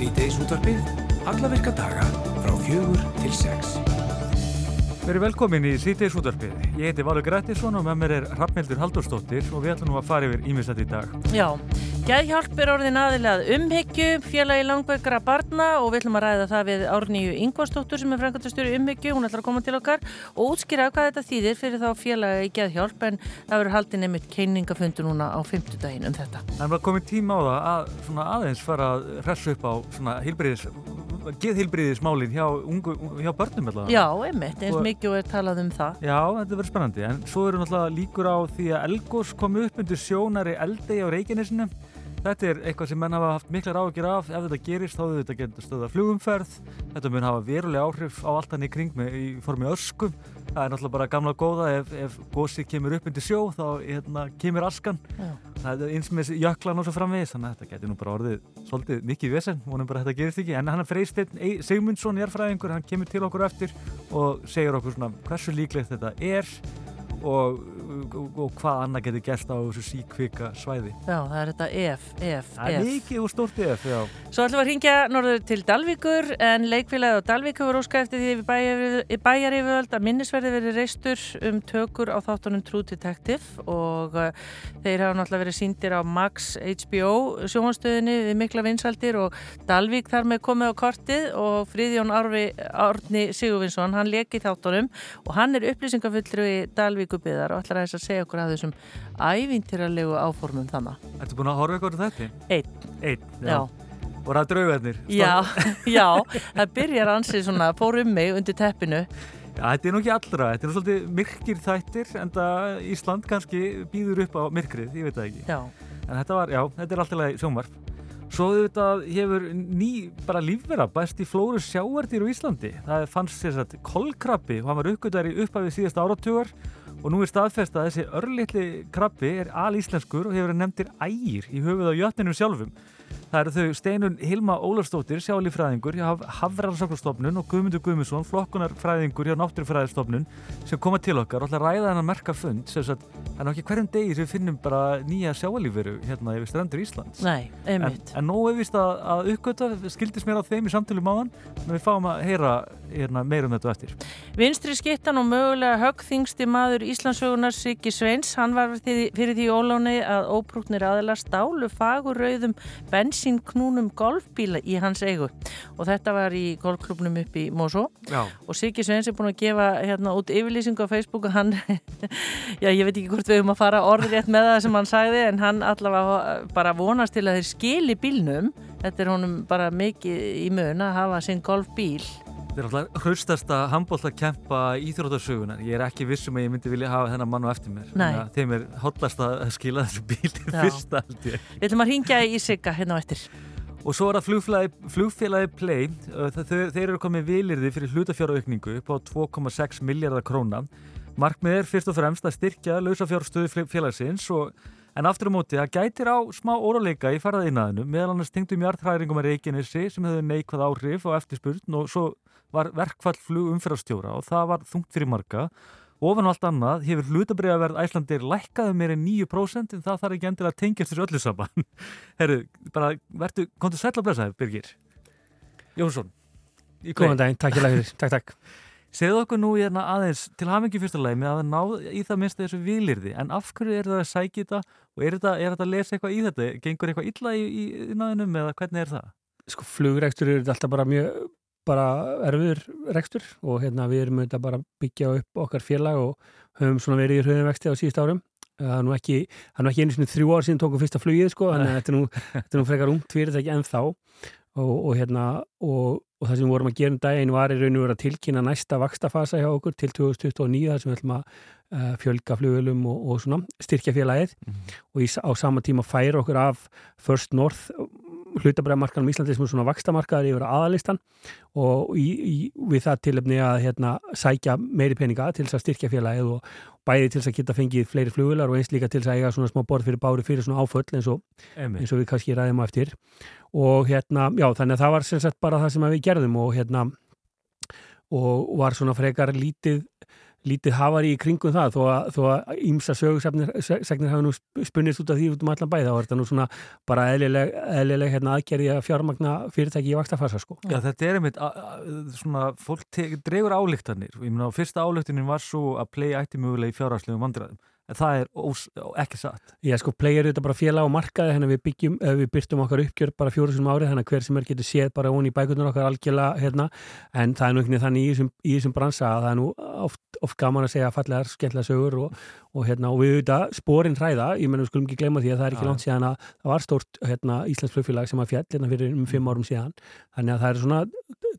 Sýteis útvarpið, alla virka daga frá fjögur til sex. Verið velkomin í Sýteis útvarpið. Ég heiti Valur Grettisson og með mér er Rappmildur Haldurstóttir og við ætlum nú að fara yfir ímissat í dag. Já, Gæðhjálp er orðin aðilegað umhyggju, félagi langveikara barna og við ætlum að ræða það við Árníu Ingvarsdóttur sem er frangatastjóri umhyggju, hún ætlar að koma til okkar og útskýra hvað þetta þýðir fyrir þá félagi í Gæðhjálp en það verður haldið nefnitt keiningafundu núna á fymtudaginn um þetta. En var komið tíma á það að svona aðeins fara að hressu upp á geðheilbriðismálin hjá, hjá börnum allavega. Já, einmitt, eins mikið og er talað um það. Já, þetta verður spennandi, en svo eru náttúrulega líkur á því að Elgós kom upp undir sjónari eldegi á Reykjanesinu. Þetta er eitthvað sem menn hafa haft miklar áhugir af. Ef þetta gerist þá þetta getur stöða flugumferð. Þetta mun hafa verulega áhrif á allt hann í kring með, í formi öskum. Það er náttúrulega bara gamla góða ef, ef gósi kemur upp undir sjó þá hérna, kemur askan. Já. Það er eins með jöklan og svo framvegis, þannig að þetta getur nú bara orðið svolítið mikið vesen, vonum bara að þetta gerist ekki. En hann er Freysteinn Sigmundsson, jærfræðingur, hann kemur til okkur eftir og segir okkur svona hversu líklegt þetta er og, og, og hvað annað getur gerst á þessu síkvika svæði. Já, það er þetta EF, EF, Það er EF. mikið og stórt ef, já. Svo ætlum við að ringja norður til Dalvíkur en leikfélagið á Dalvík hefur óskað eftir því við bæjaríföld að minnisverði verið reistur um tökur á þáttunum True Detective og uh, þeir hafa náttúrulega verið síndir á Max HBO sjóhanstöðinni við mikla vinsaldir og Dalvík þar með komið á kortið og Fríðjón Árni Sigurvinsson hann leikið þáttunum og hann er upplýsingafullur í Dalvíkubiðar og ætlar að þess að segja okkur að þessum ævintýralegu áformum þannig. Ertu búin að horfa eitthvað á þetta? Einn, Einn, já. Og það er draugarnir. Já, já, það byrjar ansið svona, fór um mig undir teppinu. Já, þetta er nú ekki allra, þetta er nú svolítið myrkir þættir en það Ísland kannski býður upp á myrkrið, ég veit það ekki. Já, En þetta var, já, þetta er alltaf sjónvarp. Svo auðvitað hefur ný bara lífvera bæst í flóru sjáardýr á Íslandi. Það fannst sér satt kolkrabbi og hann var uppgötar í upphafið síðasta áratugar og nú er staðfest að þessi örlitli krabbi er alíslenskur og hefur nefndir ægir í höfuð á jötninu sjálfum. Það eru þau Steinun Hilma Ólafsdóttir, sjálífræðingur hjá Hafrarsakrastofnun og Guðmundur Guðmundsson, flokkunarfræðingur hjá Náttúrufræðistofnun sem koma til okkar og ætla að ræða hennar merka fund sem sagt, það er nú ekki hverjum degi sem við finnum bara nýja sjáalífveru hérna yfir strendur Íslands. nei, En, einmitt. en nú er vist að, að uppgöta, skildist mér á þeim í samtölu máðan, en við fáum að heyra hérna, meira um þetta eftir. Vinstri skittan og mögulega höggþingsti maður Íslandsögunar Siggi Sveins, hann var fyrir því óláni að óprúknir aðila stálu fagurrauðum bensínknúnum golfbíla í hans eigu. Og þetta var í golfklubnum upp í Mosó. Já. og Siggi Sveins er búin að gefa hérna út yfirlýsingu á Facebook og hann, já ég veit ekki hvort við höfum að fara orðrétt með það sem hann sagði en hann allavega bara vonast til að þeir skili bílnum, þetta er honum bara mikið í mun að hafa sinn golfbíl Þetta er alltaf hraustasta handbóltakempa íþrótarsögunar. Ég er ekki vissum að ég myndi vilja hafa þennan mann á eftir mér. Þeim er hotlast að skila þessu bíli Já. fyrsta held ég. Við ætlum að ringja í Sigga hérna á eftir Og svo er það flugfélagi, flugfélagi Play, þau, þeir eru komið vilirði fyrir hlutafjáraukningu upp á 2,6 miljardar króna. Markmið er fyrst og fremst að styrkja lausafjárstöðu félagsins og en aftur á móti það gætir á smá óráleika í farðaðinaðinu meðal annars tengdum hjartræðingum að Reykjanesi sem hefur neikvað áhrif á eftirspurn og svo var verkfall flug umferðarstjóra og það var þungt fyrir marga. Ofan á allt annað hefur hlutabriðaverð Æslandir lækkaði meir en 9% en það þarf ekki endilega að tengjast þessu öllu saman. Herru, bara, verður, komdu sæll að blessa þér, Birgir. Jónsson. Góðan daginn, takk ég fyrir, takk, takk. Segðu okkur nú hérna aðeins til lagi með að ná í það minnst þessu vilirði, en af hverju er það að sækja þetta og er þetta, er þetta að lesa eitthvað í þetta? Gengur eitthvað illa í, í, í náðinum eða hvernig er það? Sko, flugrekstur er alltaf bara mjög bara erfiður rekstur og hérna við erum auðvitað bara að byggja upp okkar félag og höfum svona verið í hrjöðum á síðust árum. Það er nú ekki, það er nú ekki einu sinni þrjú ár síðan tókum fyrsta flugið sko, þannig að þetta er nú, þetta er nú frekar ungt fyrirtæki en þá og, og hérna og, og það sem við vorum að gera um daginn var í raun og vera að tilkynna næsta vakstafasa hjá okkur til 2029 þar sem við ætlum að uh, fjölga flugulum og, og svona styrkja félagið. Og í, á sama tíma færa okkur af First North hlutabræðamarkanum Íslandi sem er svona vakstamarkaður yfir aðalistan og í, í, við það tilöfni að hérna, sækja meiri peninga til þess að styrkja félagið og bæði til þess að geta fengið fleiri flugular og eins líka til þess að eiga svona smá borð fyrir bári fyrir svona áföll eins og, eins og við kannski ræðum á eftir. Og hérna, já þannig að það var sem sagt bara það sem við gerðum og hérna og var svona frekar lítið lítið hafari í kringum það þó að, þó að ímsa sögursegnir hafa nú spunnist út af því út um allan bæ þá er þetta nú svona bara eðlileg, eðlileg hérna, aðgerði að fjármagna fyrirtæki í vaktafasa sko. Já, þetta er einmitt a- a- svona, fólk dregur álíktanir ég meina, fyrsta álíktanin var svo að play ætti mögulega í fjárhagslegum vandræðum en það er ós, ekki satt. Já, sko, play er þetta bara félag á markaði þannig við byggjum, eh, við byrtum okkar uppgjör bara fjóru sem árið, þannig að hver sem er getur séð bara hún í bækurnar okkar algjörlega hérna, en það er nú ekki þannig í þessum, í þessum bransa að það er nú oft, oft gaman að segja fallegar, skemmtilega sögur og, og, hérna, og við auðvitað spórin hræða, ég menn við skulum ekki gleyma því að það er ekki Já. langt síðan að það var stórt hérna, Íslands flugfélag sem að fjall hérna fyrir um fimm árum síðan, þannig að það er svona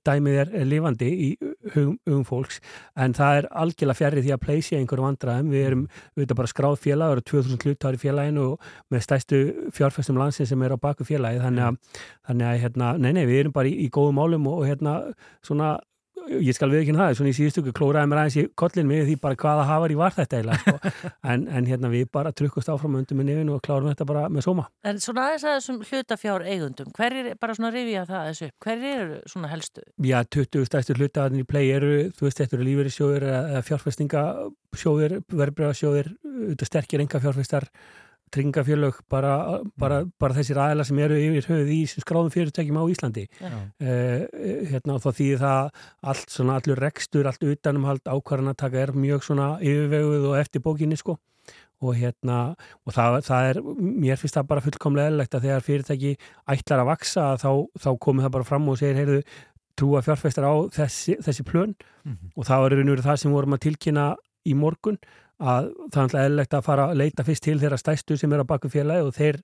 dæmið er, lifandi í hugum, hugum fólks, en það er algjörlega fjarrið því að pleysi einhverjum vandræðum. Við erum auðvitað bara skráð félag, það eru 2000 hlutar í félaginu og með stæstu fjárfæstum landsin sem er á baku félagi þannig að, þannig að hérna, nei, nei, við erum bara í, í góðum málum og, og hérna svona ég skal við ekki það, svona í síðustu klóraði mér aðeins í kollin mig því bara hvaða hafari var þetta eiginlega, sko. en, en hérna við bara trukkust áfram undir með nefinu og klárum þetta bara með sóma. En svona aðeins að þessum hlutafjár eigundum, hver er, bara svona rifja það þessu hver eru svona helstu? Já, 20 stærstu hlutaðarnir í play eru, þú veist, þetta eru lífeyrissjóðir eða fjárfestingasjóðir, verbreyfasjóðir, sterkir enga fjárfestar, tryggingafjörlög, bara, bara, bara þessir aðela sem eru yfir höfuð í skráðum fyrirtækjum á Íslandi. Uh, hérna, og þá þýðir það allt svona, allur rekstur, allt utanumhald ákvarðan að taka er mjög svona yfirveguð og eftir bókinni, sko. Og hérna, og það, það er, mér finnst það bara fullkomlega eðlilegt að þegar fyrirtæki ætlar að vaksa þá, þá komið það bara fram og segir, heyrðu, trúa fjárfæstar á þessi, þessi plön mm -hmm. og það var raun og veru það sem vorum að tilkynna í morgun að það er eðlilegt að fara að leita fyrst til þeirra stæstu sem er á baku félagi og þeir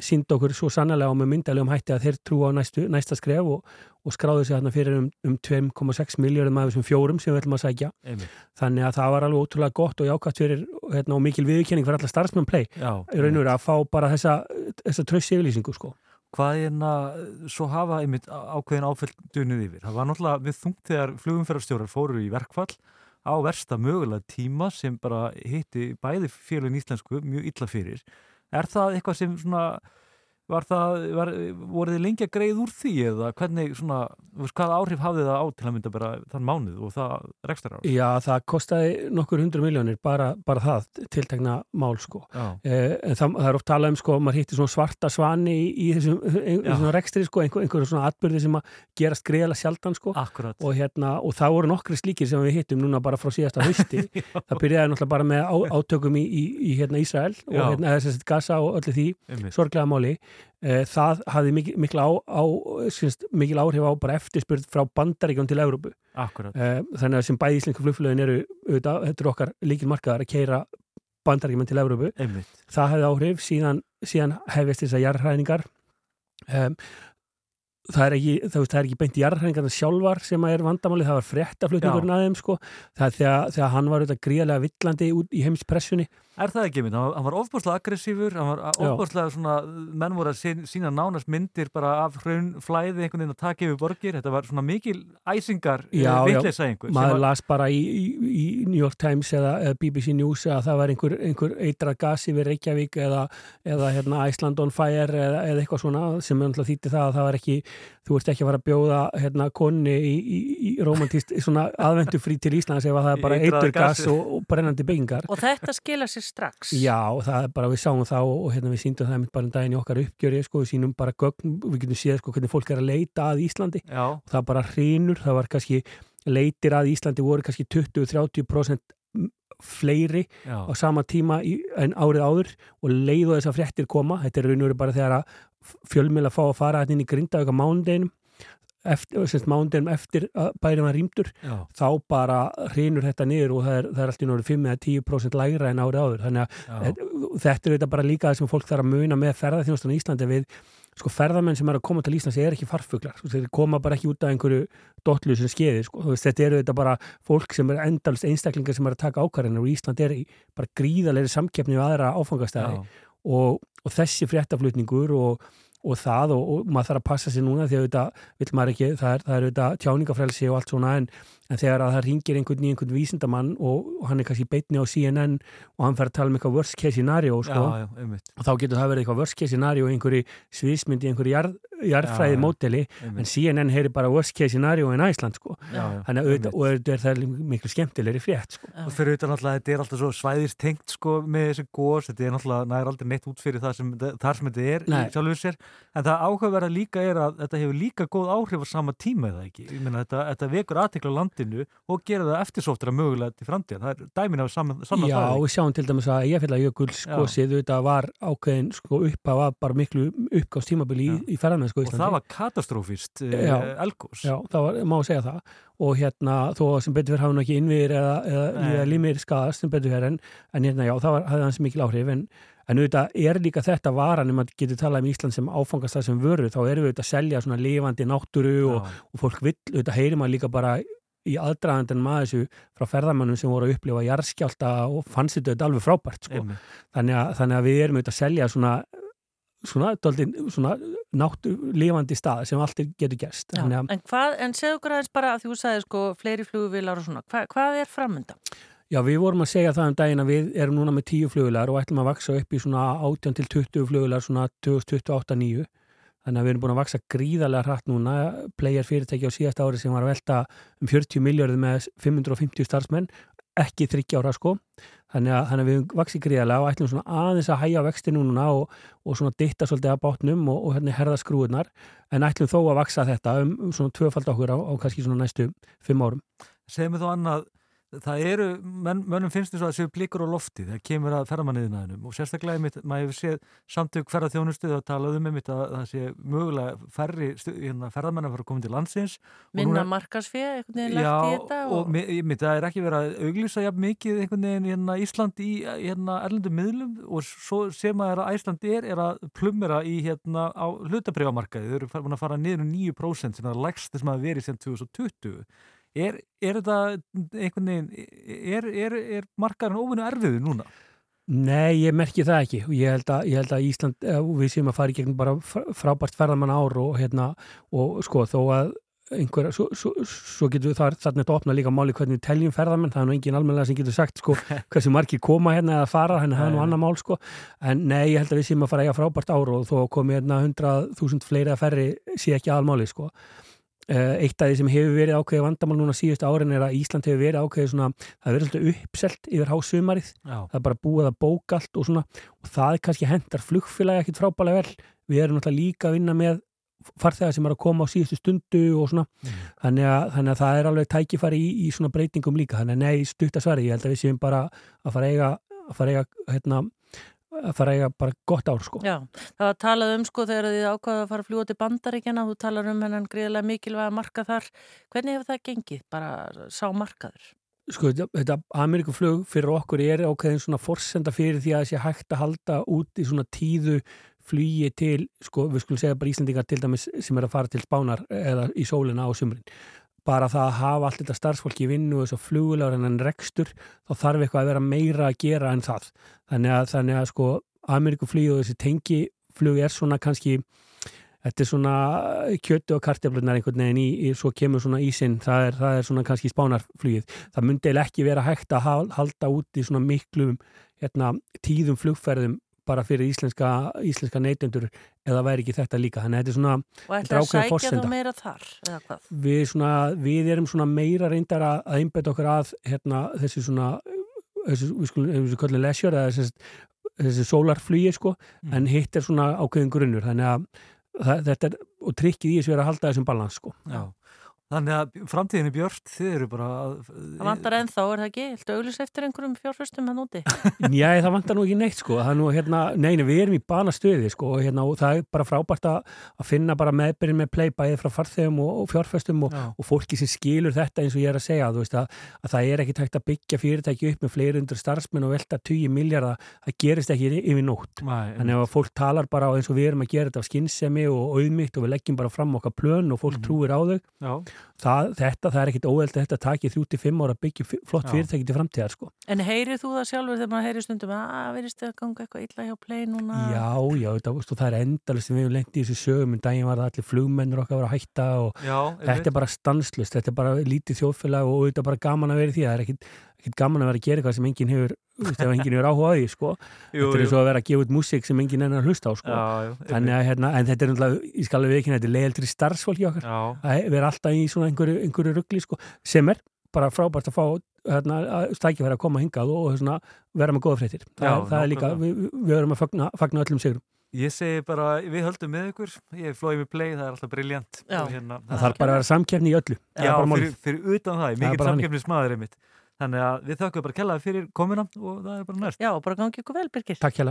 sínd okkur svo sannlega á með myndalegum hætti að þeir trú á næstu, næsta skref og, og skráðu sig þarna fyrir um, um 2,6 miljardum af þessum fjórum sem við ætlum að sækja Einmitt. þannig að það var alveg ótrúlega gott og jákvæmt fyrir hérna, og mikil viðurkenning fyrir alla starfsmenn play í raun og veru að fá bara þessa, þessa trössi yfirlýsingu sko. Hvað er hérna, svo hafa einmitt ákveðin áfældunnið yfir? Það var náttúrulega við þungt þegar flugumferðarstjórar fóru í verkfall á versta mögulega tíma sem bara hitti bæði félagin íslensku mjög illa fyrir. Er það eitthvað sem svona, var það, var, voru þið lengi að greið úr því eða hvernig svona, hvað áhrif hafði það á til að mynda bara þann mánuð og það rekstar ár? Já, það kostaði nokkur hundru miljónir bara, bara það, tiltekna mál sko. Eh, en það, það er oft talað um sko, maður hitti svona svarta svani í, í þessum ein, svona rekstri sko, einhver, einhverjum svona atbyrði sem að gerast greiðlega sjaldan sko. Akkurat. Og hérna, og það voru nokkri slíkir sem við hittum núna bara frá síðasta hausti. það byrjaði náttúrulega bara með á, átökum í, í, í hérna Ísrael og hérna, Eh, það hafði mikil, mikil, á, á, syns, mikil áhrif á bara eftirspyrð frá bandaríkjum til Európu. Akkurat. Eh, þannig að sem bæði íslensku flugflöðin eru auðvitað, þetta er okkar líkil markaðar að keira bandaríkjum til Európu. Einmitt. Það hefði áhrif, síðan, síðan hefist þessar jarðhræningar. Um, það er ekki, það, er ekki beint jarðhræningarna sjálfar sem er vandamáli, það var fréttaflutningurinn að þeim sko, þegar, þegar hann var auðvitað gríðarlega villandi út í heimspressunni Er það ekki mynd? Hann var, hann var ofbúrslega aggressífur, hann var ofbúrslega svona, menn voru að sín, sína nánast myndir bara af hraun flæði einhvern veginn að taka yfir borgir, þetta var svona mikil æsingar vitleisa einhver. Maður var... las bara í, í, í New York Times eða, eða BBC News að það var einhver, einhver eitra gas yfir Reykjavík eða, eða hérna, Iceland on fire eða, eða eitthvað svona sem alltaf þýtti það að það var ekki, þú ert ekki að fara að bjóða hérna konni í, í, í romantist svona aðvendufrí til Íslands ef það er bara eitur gas og, og brennandi byggingar. Og þetta skila sér strax. Já, það er bara, við sáum það og, hérna við síndum það bara um daginn í okkar uppgjöri, sko, við sínum bara gögn, við getum séð sko hvernig fólk er að leita að Íslandi Já. og það bara hrýnur, það var kannski leitir að Íslandi voru kannski 20-30% fleiri Já. á sama tíma en árið áður og leið og þess að fréttir koma, þetta er raun og veru bara þegar að fjölmjöla fá að fara hérna inn í grinda auka mándeginum mándeginum eftir að bæri maður rýmdur þá bara hrýnur þetta niður og það er, það er alltaf náttúrulega 5 eða 10% lægra en árið áður. Þannig að Já. þetta er þetta bara líka það sem fólk þarf að muna með ferðarþjónustan í Íslandi við sko ferðarmenn sem er að koma til Íslands er ekki farfuglar, sko, þeir koma bara ekki út af einhverju dotlu sem skeiði, sko, þetta eru þetta bara fólk sem er endalist einstaklingar sem er að taka ákvarðinu og Ísland er í bara gríðalegri samkeppni við aðra áfangastæði og, og þessi fréttaflutningur og, og það og, og maður þarf að passa sér núna því að vil maður ekki, það er, þetta tjáningafrelsi og allt svona en, en þegar að það ringir einhvern í einhvern vísindamann og, hann er kannski beitni á CNN og hann fer að tala um eitthvað worst case scenario sko, Já, já, og þá getur það verið eitthvað worst case scenario í einhverju sviðsmyndi, einhverju jarð, jarðfræði Já, módeli en. CNN heyri bara worst case scenario in Æsland sko. Þannig að auðvitað, og auðvitað er það miklu skemmtilegri frétt sko. Og fyrir utan alltaf, þetta er alltaf svo svæðistengt sko með þessi gós, þetta er alltaf nær aldrei neitt út fyrir það sem, þar sem þetta er Nei. í sjálfur sér, en það áhugaverða líka er að þetta hefur líka góð áhrif á sama tíma eða ekki, ég meina þetta, þetta landinu og gera það eftirsóttra mögulega til framtíðan, það er dæmin af saman, saman Já, við sjáum til dæmis að ég fylgja jökulskosið auðvitað var ákveðin sko, upphaf var bara miklu uppgáðstímabili í, Já. í ferðarmennsku á og Íslandi. það var katastrófist uh, elgós. Já, það var, má segja það. Og hérna, þó að sem betur fyrir hafa nú ekki innviðir eða, eða, limir skadast sem betur fyrir en, en hérna, já, það var, hafði hans mikil áhrif. En, en auðvitað er líka þetta varan ef maður getur talað um Ísland sem áfangast það sem vöru, þá erum við auðvitað að selja svona lifandi náttúru og, og fólk vill, auðvitað heyrir maður líka bara í aðdraðandin maður þessu frá ferðamannum sem voru að upplifa jarðskjálta og fannst þetta auðvitað alveg frábært sko. Þannig, að, þannig að við erum auðvitað að selja svona svona, svona náttu lifandi stað sem allt er- getur gerst Já, þannig að, en hvað, en segðu okkur aðeins bara að þú sagði sko fleiri flugvilar og svona, Hva, hvað er framönda? já, við vorum að segja það um daginn að við erum núna með 10 flugular og ætlum að vaksa upp í svona 18 til 20 flugular svona 2028-9 þannig að við erum búin að vaksa gríðarlega hratt núna. Player fyrirtæki á síðasta ári sem var að velta um 40 miljardið með 550 starfsmenn ekki þryggja ára sko. Þannig að, þannig að við höfum vaksið gríðarlega og ætlum svona aðeins að hæja vexti núna og, og svona ditta svolítið að bátnum og, og hérna herða skrúðunar en ætlum þó að vaksa þetta um, um svona tvöfald okkur á, á kannski svona næstu fimm árum. Segðu mig þó annað, það eru, menn, mönnum finnst þess að það séu blikur á lofti þegar kemur að ferðamanniðinaðinum og sérstaklega einmitt, maður hefur séð samtök ferðarþjónustu og talað um einmitt að það sé mögulega færri hérna, ferðamenn að fara að koma til landsins Minna markasfið, einhvern veginn lagt í þetta og, og mi- ég myndi að það er ekki verið að auglýsa jafn mikið einhvern veginn hérna Ísland í hérna erlendum miðlum og svo sem að að Ísland er er að plumera í hérna á hlutabrifamarkaði, þau eru búin að fara niður um 9% sem er að lægst þess að hafa verið sem 2020 er, er þetta einhvern veginn er, er, er markaðurinn óvinnu erfiðu núna? Nei, ég merki það ekki. Ég held að, ég held að Ísland, eh, við séum að fara í gegnum bara fr- frábært ferðamann ár og hérna, og sko, þó að einhver, svo, svo, svo getur þar þarna þetta opna líka máli hvernig við teljum ferðamenn. Það er nú engin almennilega sem getur sagt sko hversu margir koma hérna eða fara, hérna það er nú annar mál sko, en nei, ég held að við séum að fara eiga frábært ár og þó komi hérna 100.000 fleiri að ferri sé ekki aðalmáli sko eitt af því sem hefur verið ákveðið vandamál núna síðustu árin er að Ísland hefur verið ákveðið svona, það verið svolítið uppselt yfir hásumarið. Það er bara búið að bóka allt og svona og það er kannski hendar flugfélagi ekkit frábælega vel. Við erum náttúrulega líka að vinna með farþegar sem er að koma á síðustu stundu og svona. Mm. þannig, að, þannig að það er alveg tækifæri í, í svona breytingum líka. Þannig að nei, stuttasvari, ég held að við séum bara að fara eiga, að fara eiga hérna, að fara að eiga bara gott ár sko Já, það var talað um sko þegar þið ákvaða að fara að fljúa til bandaríkjana, þú talar um hennan greiðlega mikilvæga marka þar. Hvernig hefur það gengið? Bara sá markaður? sko, þetta- Amerikuflug fyrir okkur er ákveðin svona forsenda fyrir því að það sé hægt að halda út í svona tíðu flugi til, sko, við skulum segja bara Íslandingar til dæmis sem er að fara til Spánar eða í sólina á sumrin bara það að hafa allt þetta starfsfólki í vinnu og þess að flugulegur en en rekstur þá þarf eitthvað að vera meira að gera en það þannig að, þannig að sko Amerikuflug og þessi tengiflug er svona kannski Þetta er svona kjötu og karteflunar einhvern veginn í, í svo kemur svona ísinn, það það er svona kannski spánarflugið. Það myndi ekki vera hægt að hal- halda út í svona miklum hérna, tíðum flugferðum bara fyrir íslenska, íslenska neytendur eða væri ekki þetta líka. Þannig að þetta er svona, Og ætla að sækja þá meira þar, eða hvað? við, svona, við erum svona meira reyndar að, að einbæta okkur að hérna, þessi svona, þessi, við skulum, ef við kallum lesjör eða þessi, þessi sólarflugi sko, Mm. en hitt er svona ákveðin grunnur. Þannig að þetta er, og trikkið í þessu er að halda þessum balans sko. Já. Þannig að framtíðin er björt, þið eru bara að... Það vantar ennþá, er það ekki? Viltu auglýs eftir einhverjum fjárföstum hann úti? Já, það vantar nú ekki neitt sko, það er nú hérna, neina, við erum í banastöði sko og hérna, og það er bara frábært að, að finna bara meðbyrjun með play bæðið frá farþegum og, og fjárfestum og, og fólki sem skilur þetta eins og ég er að segja, þú veist að, að það er ekki tægt að byggja fyrirtæki upp með fleiri undur starfsmenn og velta 20 miljardar, það gerist ekki yfir nótt. Þannig að fólk talar bara eins og við erum að gera þetta af skinnsemi og auðmygt og við leggjum bara fram okkar plön og fólk Mhm. trúir á þau Já, það, þetta, það er ekkit óveld að þetta taki 35 ára að byggja flott fyrirtæki til framtíðar sko. En heyrið þú það sjálfur þegar maður heyrir stundum að verðist þið að ganga eitthvað illa hjá play núna? Já, já, og það er endalist sem við hefum lengt í þessu sögum. En daginn var það allir flugmennur okkar að vera að hætta og Já, þetta er bara stanslust, þetta er bara lítið þjóðfélag og þetta er bara gaman að vera í því. Það er ekkit, ekkit gaman að vera að gera eitthvað sem enginn hefur, veist, ef enginn hefur áhuga á því sko. jú, þetta er eins og að vera að gefa út músík sem enginn enn að hlusta á sko. Já, Þannig að, hérna, en þetta er náttúrulega, ég skal alveg ekki þetta er leiðildri starfsfólki okkar. Já, að vera alltaf í svona einhverju, einhverju ruggli sko, sem er bara frábært að fá hérna, stækifæri að koma hingað og svona, vera með góða fréttir. Það, Já, er- það er líka, við, við erum að fagna, fagna öllum sigurum Ég segi bara, við höldum með ykkur, ég flói með play, það er alltaf briljant. Og Hérna, það þarf bara að vera samkeppni í öllu. Já, er bara fyrir, fyrir utan það, er þannig. samkeppnismadur einmitt. Þannig að við þakkum bara kellaði fyrir komuna og það er bara næst. Já, bara gangi ykkur vel, Birgir. Takk hjá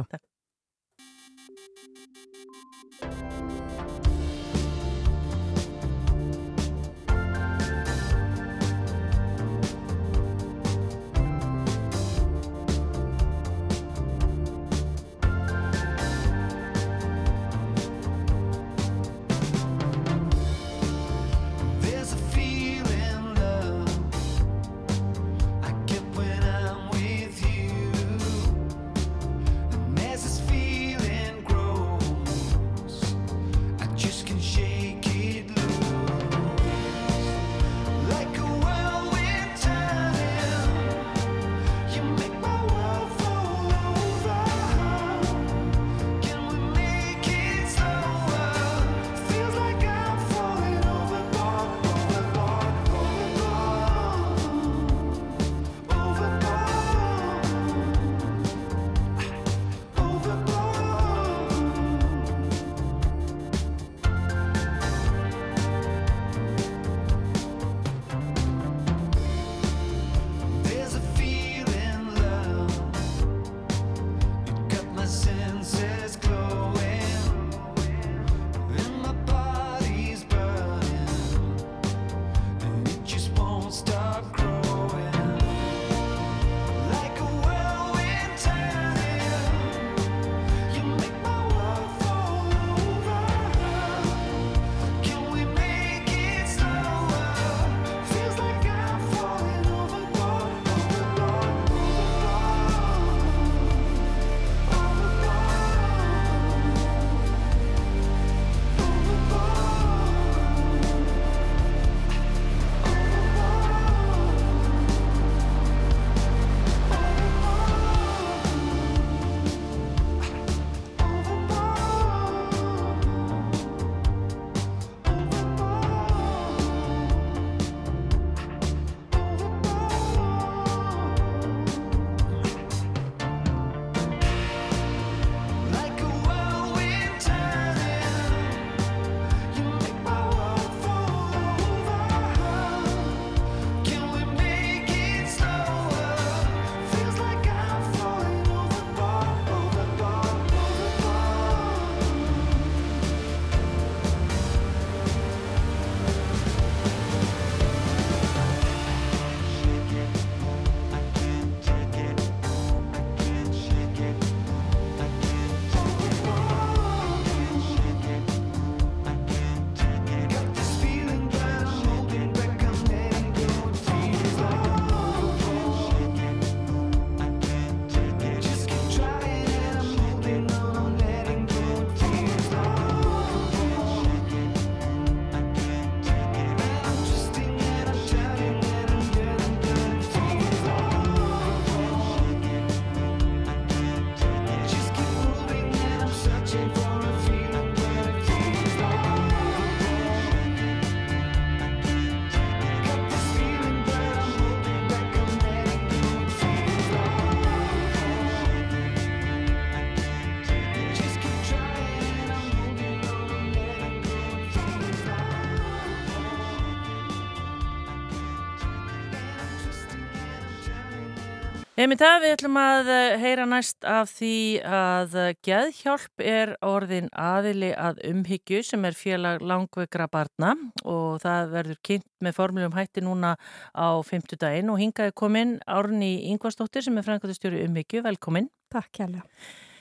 Einmitt það, við ætlum að eh, heyra næst af því að eh, Geðhjálp er orðin aðili að umhyggju sem er félag langveikra barna og það verður kynnt með formuljum hætti núna á fimmtudaginn og hingaði komin Árni Ingvarsdóttir sem er frænkvæmtastjóri umhyggju, velkomin. Takk kjærlega.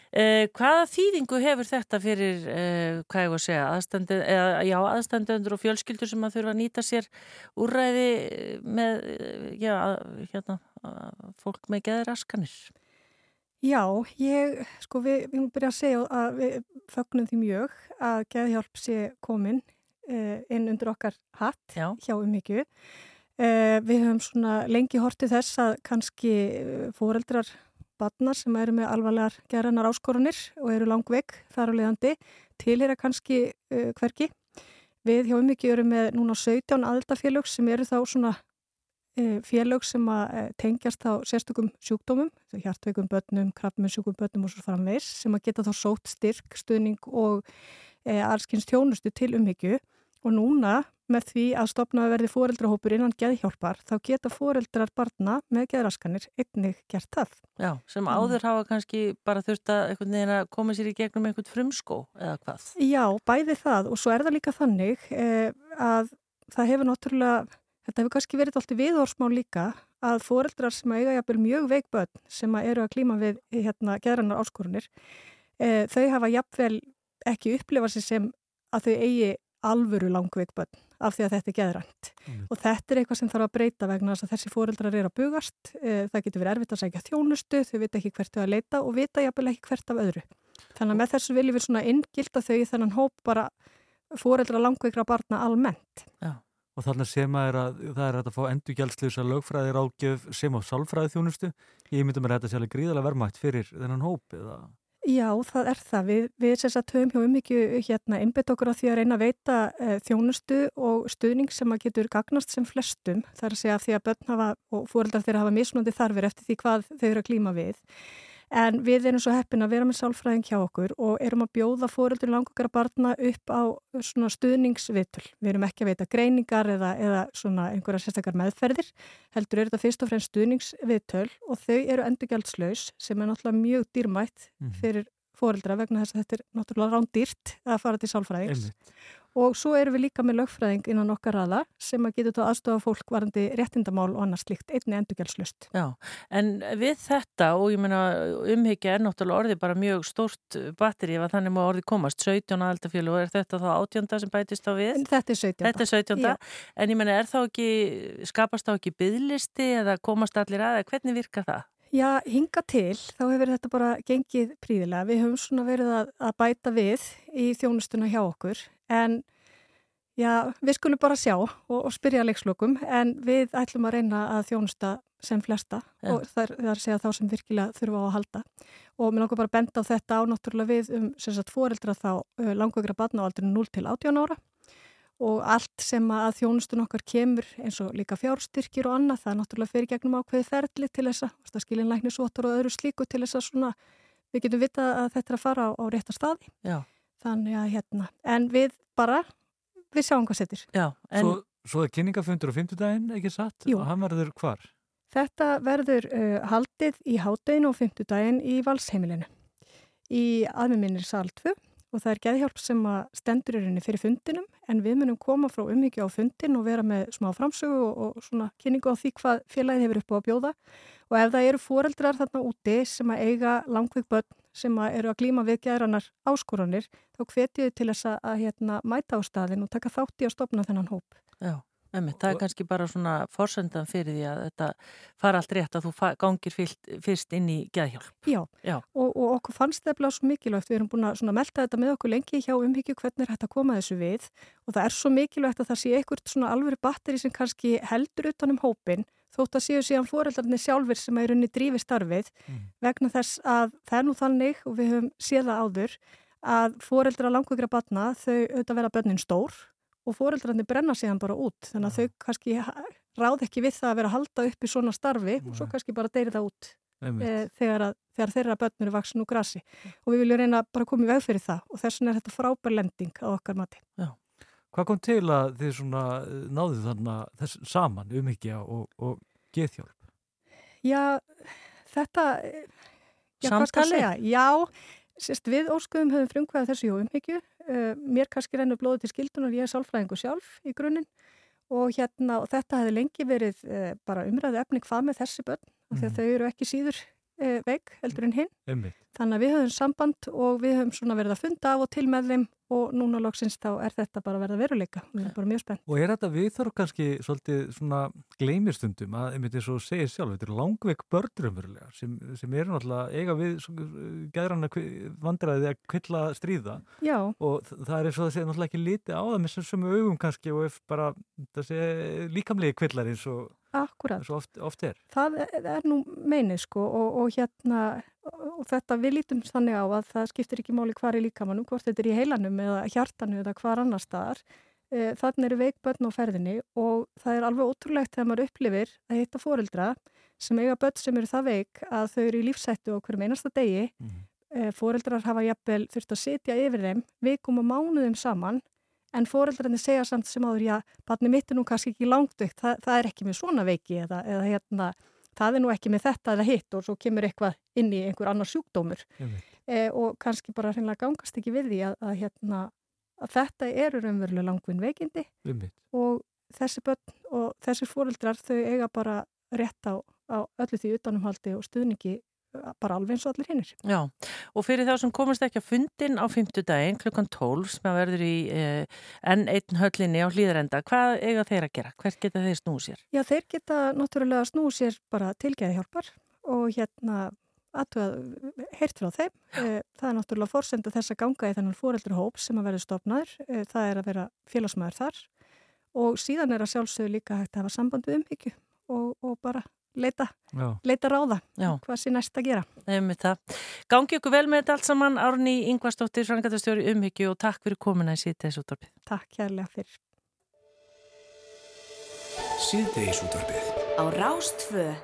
Eh, hvaða þýðingu hefur þetta fyrir, eh, hvað ég var að segja, aðstandi, eða, já, aðstandendur og fjölskyldur sem að þurfa að nýta sér úrræði eh, með, eh, já, hérna, fólk með geðraskanir? Já, ég, sko við, við erum byrjað að segja að við fögnum því mjög að geðhjálp sé komin uh, inn undir okkar hatt Já. hjá umhyggju. Uh, við höfum svona lengi hortið þess að kannski uh, fóreldrar barnar sem eru með alvarlegar gerðanar áskorunir og eru langveik þar á leiðandi tilhera kannski uh, hverki. Við hjá umhyggju erum með núna 17 aðildafélög sem eru þá svona eh, félög sem að eh, tengjast á sérstökum sjúkdómum, hjartveikum börnum, krabbmennsjúkum börnum og svo framvegs sem að geta þá sótt styrk, stuðning og e, allskynns tjónustu til umhyggju og núna með því að stopnaði verði fóreldrahópur innan geðhjálpar þá geta fóreldrar barna með geðraskanir einnig gert það. Já, sem Mm. áður hafa kannski bara þurft að koma sér í gegnum einhvern frumskó eða hvað? Já, bæði það og svo er það líka þannig eh, að það hefur náttúrulega, þetta hefur kannski verið alltaf viðhorsmál líka að foreldrar sem eiga jafnvel mjög veik börn sem eru að klíma við hérna geðrannar áskorunir, eh, þau hafa jafnvel ekki upplifað sér sem að þau eigi alvöru langveik börn af því að þetta er geðrænt. Og þetta er eitthvað sem þarf að breyta vegna þess að þessi foreldrar eru að bugast, eh, það getur verið erfitt að segja þjónustu, þau vita ekki hvert þau að leita og vita jafnvel ekki hvert af öðru. Þannig að með þessu viljum við svona inngilda þau í þennan hóp bara fóreldra langveikra barna almennt. Og þarna sem að, er að það er að fá endurgjaldslösa lögfræði ráðgjöf sem á sálfræði þjónustu. Ég myndi mér að þetta sé alveg gríðalega verðmætt fyrir þennan hóp eða... Já, það er það. Við, við sem sagt höfum hjá umhyggju hérna innbytt okkur á því að reyna að veita e, þjónustu og stuðning sem að getur gagnast sem flestum. Það er að segja af því að börn hafa og fóreldrar þeirra hafa mismunandi þarfir eftir því hvað þau eru að klíma við. En við erum svo heppin að vera með sálfræðing hjá okkur og erum að bjóða fóreldur langokara barna upp á svona stuðningsvitul. Við erum ekki að veita greiningar eða, eða svona einhverja sérstakar meðferðir. Heldur eru þetta fyrst og fremst stuðningsvitul og þau eru endurgjaldslaus sem er náttúrulega mjög dýrmætt fyrir fóreldra vegna þess að þetta er náttúrulega rándýrt að fara til sálfræðings. Einmitt. Og svo erum við líka með lögfræðing innan okkar raða sem að getur þá aðstofa fólk varandi réttindamál og annars slíkt, einni endurgjaldslust. Já, en við þetta og ég meina umhyggja er náttúrulega orðið bara mjög stórt batteri ef að þannig má orðið komast, 17 aðaldafjölu og er þetta þá 18 sem bætist þá við? En þetta er 17. Þetta er 17. Já. En ég meina er þá ekki, skapast þá ekki byðlisti eða komast allir að, eða hvernig virkar það? Já, hinga til, þá hefur þetta bara gengið príðilega. Við höfum svona verið að, að bæta við í þjónustuna hjá okkur en já, við skulum bara sjá og, og spyrja leikslokum en við ætlum að reyna að þjónusta sem flesta Já. og það er, að segja þá sem virkilega þurfa á að halda og mér langar bara að benda á þetta á náttúrulega við um sem sagt fóreldra þá uh, langvegra batna á aldrei 0 til 18 ára og allt sem að þjónustun okkar kemur eins og líka fjárstyrkir og annað, það er náttúrulega fyrir gegnum ákveði ferli til þess að skilin læknisvotur og öðru slíku til þess að svona, við getum vitað að þetta er að fara á, á rétta staði. Já, Þannig að hérna, en við bara, við sjáum hvað en Svo, svo er kynningafundur á fimmtudaginn, ekki satt? Jú. Og hann verður hvar? Þetta verður uh, haldið í hátteginu og fymtudaginn í valsheimilinu í aðmiminnir sal 2 og það er geðhjálp sem að stendur í rauninni fyrir fundinum en við munum koma frá umhyggja á fundin og vera með smá framsögu og, og svona kynningu á því hvað félagið hefur upp á að bjóða og ef það eru foreldrar þarna úti sem að eiga langveik börn sem að eru að glíma við geðrannar áskoranir þá hvetjuðu til þess að, að hérna, mæta á staðin og taka þátt í að stopna þennan hóp. já, emmi, það er kannski bara svona forsendan fyrir því að þetta fara allt rétt að þú gangir fyrst, fyrst inn í geðhjálp. Já, Já. Og, og okkur fannst það bara svo mikilvægt, við erum búin að melda þetta með okkur lengi hjá umhyggju hvernig er hægt að koma þessu við og það er svo mikilvægt að það sé einhvert svona alvöru batteri sem kannski heldur utan um hópin þótt að séu síðan fóreldarnir sjálfur sem er unni drífi starfið vegna þess að það er nú þannig og við höfum séð það áður að fóreldra langveikra batna þau auðvitað vera börnin stór og fóreldrarnir brenna síðan bara út. Þannig að þau kannski ráð ekki við það að vera að halda upp í svona starfi og svo kannski bara deyri það út e, þegar, að, þegar þeirra börn eru vaksin úr grasi. Og við viljum reyna bara að koma í veg fyrir það og þess vegna er þetta frábær lending á okkar mati. Hvað kom til að þið svona eh, náðuð þarna þess saman umhyggja og, og geðhjálp? Já, þetta, eh, já, segja? Já, sérst, við óskuðum höfum frumkvæða þessu hjá umhyggju. Uh, mér kannski rennur blóði til skildunar, ég er sálfræðingu sjálf í grunninn og hérna, og þetta hefði lengi verið uh, bara umræðu efni hvað með þessi börn, af því að Mhm. þau eru ekki síður uh, veik heldur en hinn. Einmitt. Þannig að við höfum samband og við höfum svona verið að funda af og til með þeim og núna loksins þá er þetta bara að verða veruleika. Við erum bara mjög spennt. Og er þetta viðþorf kannski svolítið svona gleymistundum að, einmitt eins og segir sjálf, þetta er langveik börnurumverulega sem, sem eru náttúrulega eiga við gæðranna vandræði að kvilla stríða Já, og það er eins og það sé náttúrulega ekki liti á það með sömu augum kannski og ef bara það sé líkamlegi kvillar eins og, akkurat. og oft, oft er. Það er- er nú meinið sko og, og hérna og þetta við lítum þannig á að það skiptir ekki máli hvar í líkamannum, hvort þetta er í heilanum eða hjartanu eða hvar annar staðar. Eh, Þannig eru veik börn á ferðinni og það er alveg ótrúlegt þegar maður upplifir að hitta foreldra sem eiga börn sem eru það veik að þau eru í lífsættu á hverjum einasta degi. Mm. Foreldrar hafa jafnvel þurft að sitja yfir þeim vikum og mánuðum saman en foreldrarnir segja samt sem áður, já, barni mitt er nú kannski ekki langt veikt, það, það er ekki með svona veiki eða, eða hérna, það er nú ekki með þetta eða hitt og svo kemur eitthvað inn í einhver annar sjúkdómur e, og kannski bara hreinlega gangast ekki við því að, að, hérna, að þetta eru raunverulega langvinn veikindi Einmitt. og þessi börn og þessi foreldrar þau eiga bara rétt á, á öllu því utanumhaldi og stuðningi bara alveg eins og allir hinnir. Já, og fyrir þá sem komast ekki að fundin á fymtudaginn klukkan 12 sem að verður í eh, N1 höllinni á hlýðarenda, hvað eiga þeir að gera? Hvert geta þeir snúið sér? Já, þeir geta náttúrulega snúið sér bara tilgæði hjálpar og hérna aðtöðað, heyrt frá þeim. Eh, Það er náttúrulega forsenda þess að ganga í þennan fóreldrahóp sem að verður stopnaður. Eh, Það er að vera félagsmaður þar og síðan er að sjálfsögðu líka hægt að hafa samband við umhyggju og, og bara leita, Já. leita ráða Já. hvað sé næst að gera. Nefnum það. Gangi ykkur vel með þetta allt saman, Árni Ingvarsdóttir, frangatastjóri umhyggju og takk fyrir komuna í síðteis útvarpið. Takk kærlega fyrir. Síðdegisútvarpið. á Rástfö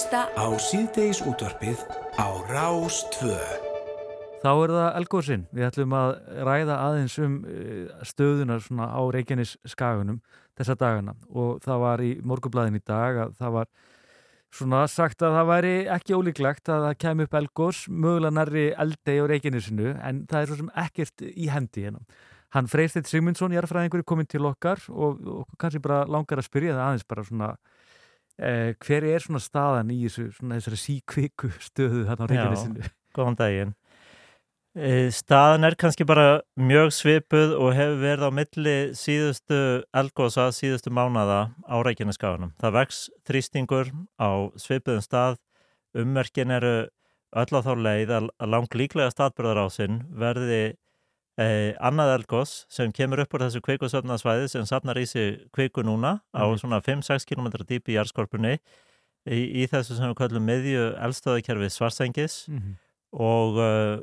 hlusta á síðdeis útvarpið á Rás 2. Þá er það Elgóðsinn. Við ætlum að ræða aðeins um eh, stöðunar svona á Reykjanes skagunum þessa dagana og það var í morgublaðin í dag að það var svona sagt að það væri ekki ólíklegt að það kem upp Elgóðs mögulega nærri eldei á Reykjanesinu en það er svo sem ekkert í hendi hérna. Hann Freystedt Sigmundsson, jarðfræðingur, er komin til okkar og, og kannski bara langar að spyrja það aðeins bara svona eh, hver er svona staðan í þessu, svona þessari síkviku stöðu þarna á Reykjanesinu? Góðan daginn. Eh, Staðan er kannski bara mjög svipuð og hefur verið á milli síðustu elgósa, síðustu mánada á Reykjaneskaganum. Það vex þrýstingur á svipuðum stað, ummerkin eru öll á þá leið að að lang líklega staðbyrðar á sinn verði eh, annað elgós sem kemur upp úr þessu kveikusöfnarsvæði sem safnar í sig kveiku núna á Mhm. svona 5-6 km dýpi í jarðskorpunni í, í þessu sem við kallum miðju eldstöðukerfi svarsengis Mhm. og uh,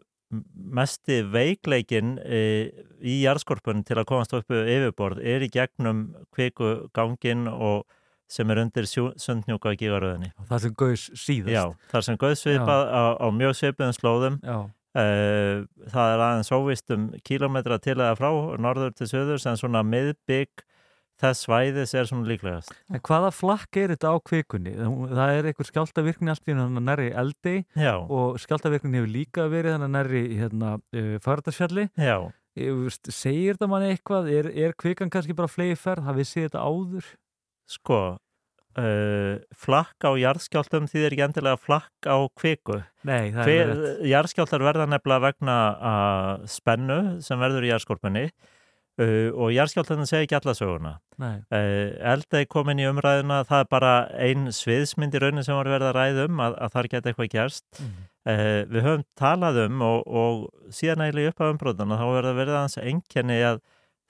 mesti veikleikin uh, í jarðskorpun til að komast upp yfirborð er í gegnum kviku gangin og sem er undir sundnjúka gigaröðinni. Það sem gauðs síðast. Já, þar sem gauðsvipað á, á mjög svipuðum slóðum. Já. Uh, það er aðeins óvist um kílometra til eða frá, norður til söður, sem svona miðbygg þess svæðis er svona líklegast. En hvaða flakk er þetta á kvikunni? Það er einhver skjáltavirkni allt í hann nærri eldi Já, og skjáltavirkni hefur líka verið hann nærri hérna, uh, Fagradalsfjalli. já. Segir þetta manni eitthvað? Er, er kvikan kannski bara flegi ferð? Hafið séð þetta áður? Sko, uh, flakk á jarðskjáltum þýðir ekki endilega flakk á kviku. Nei, það er Hver, jarðskjáltar verða nefnilega vegna uh, spennu sem verður í jarðskorpunni uh, og jarðskjáltarnir segja ekki alla söguna. Nei. Uh, eldei komin í umræðuna, það er bara ein sviðsmynd í raunin sem var verið að ræða um að, að þar geta eitthvað gerst. Uh, við höfum talað um og, og síðan eiginlega upp á umbróðuna þá verður að verið aðeins enkenni að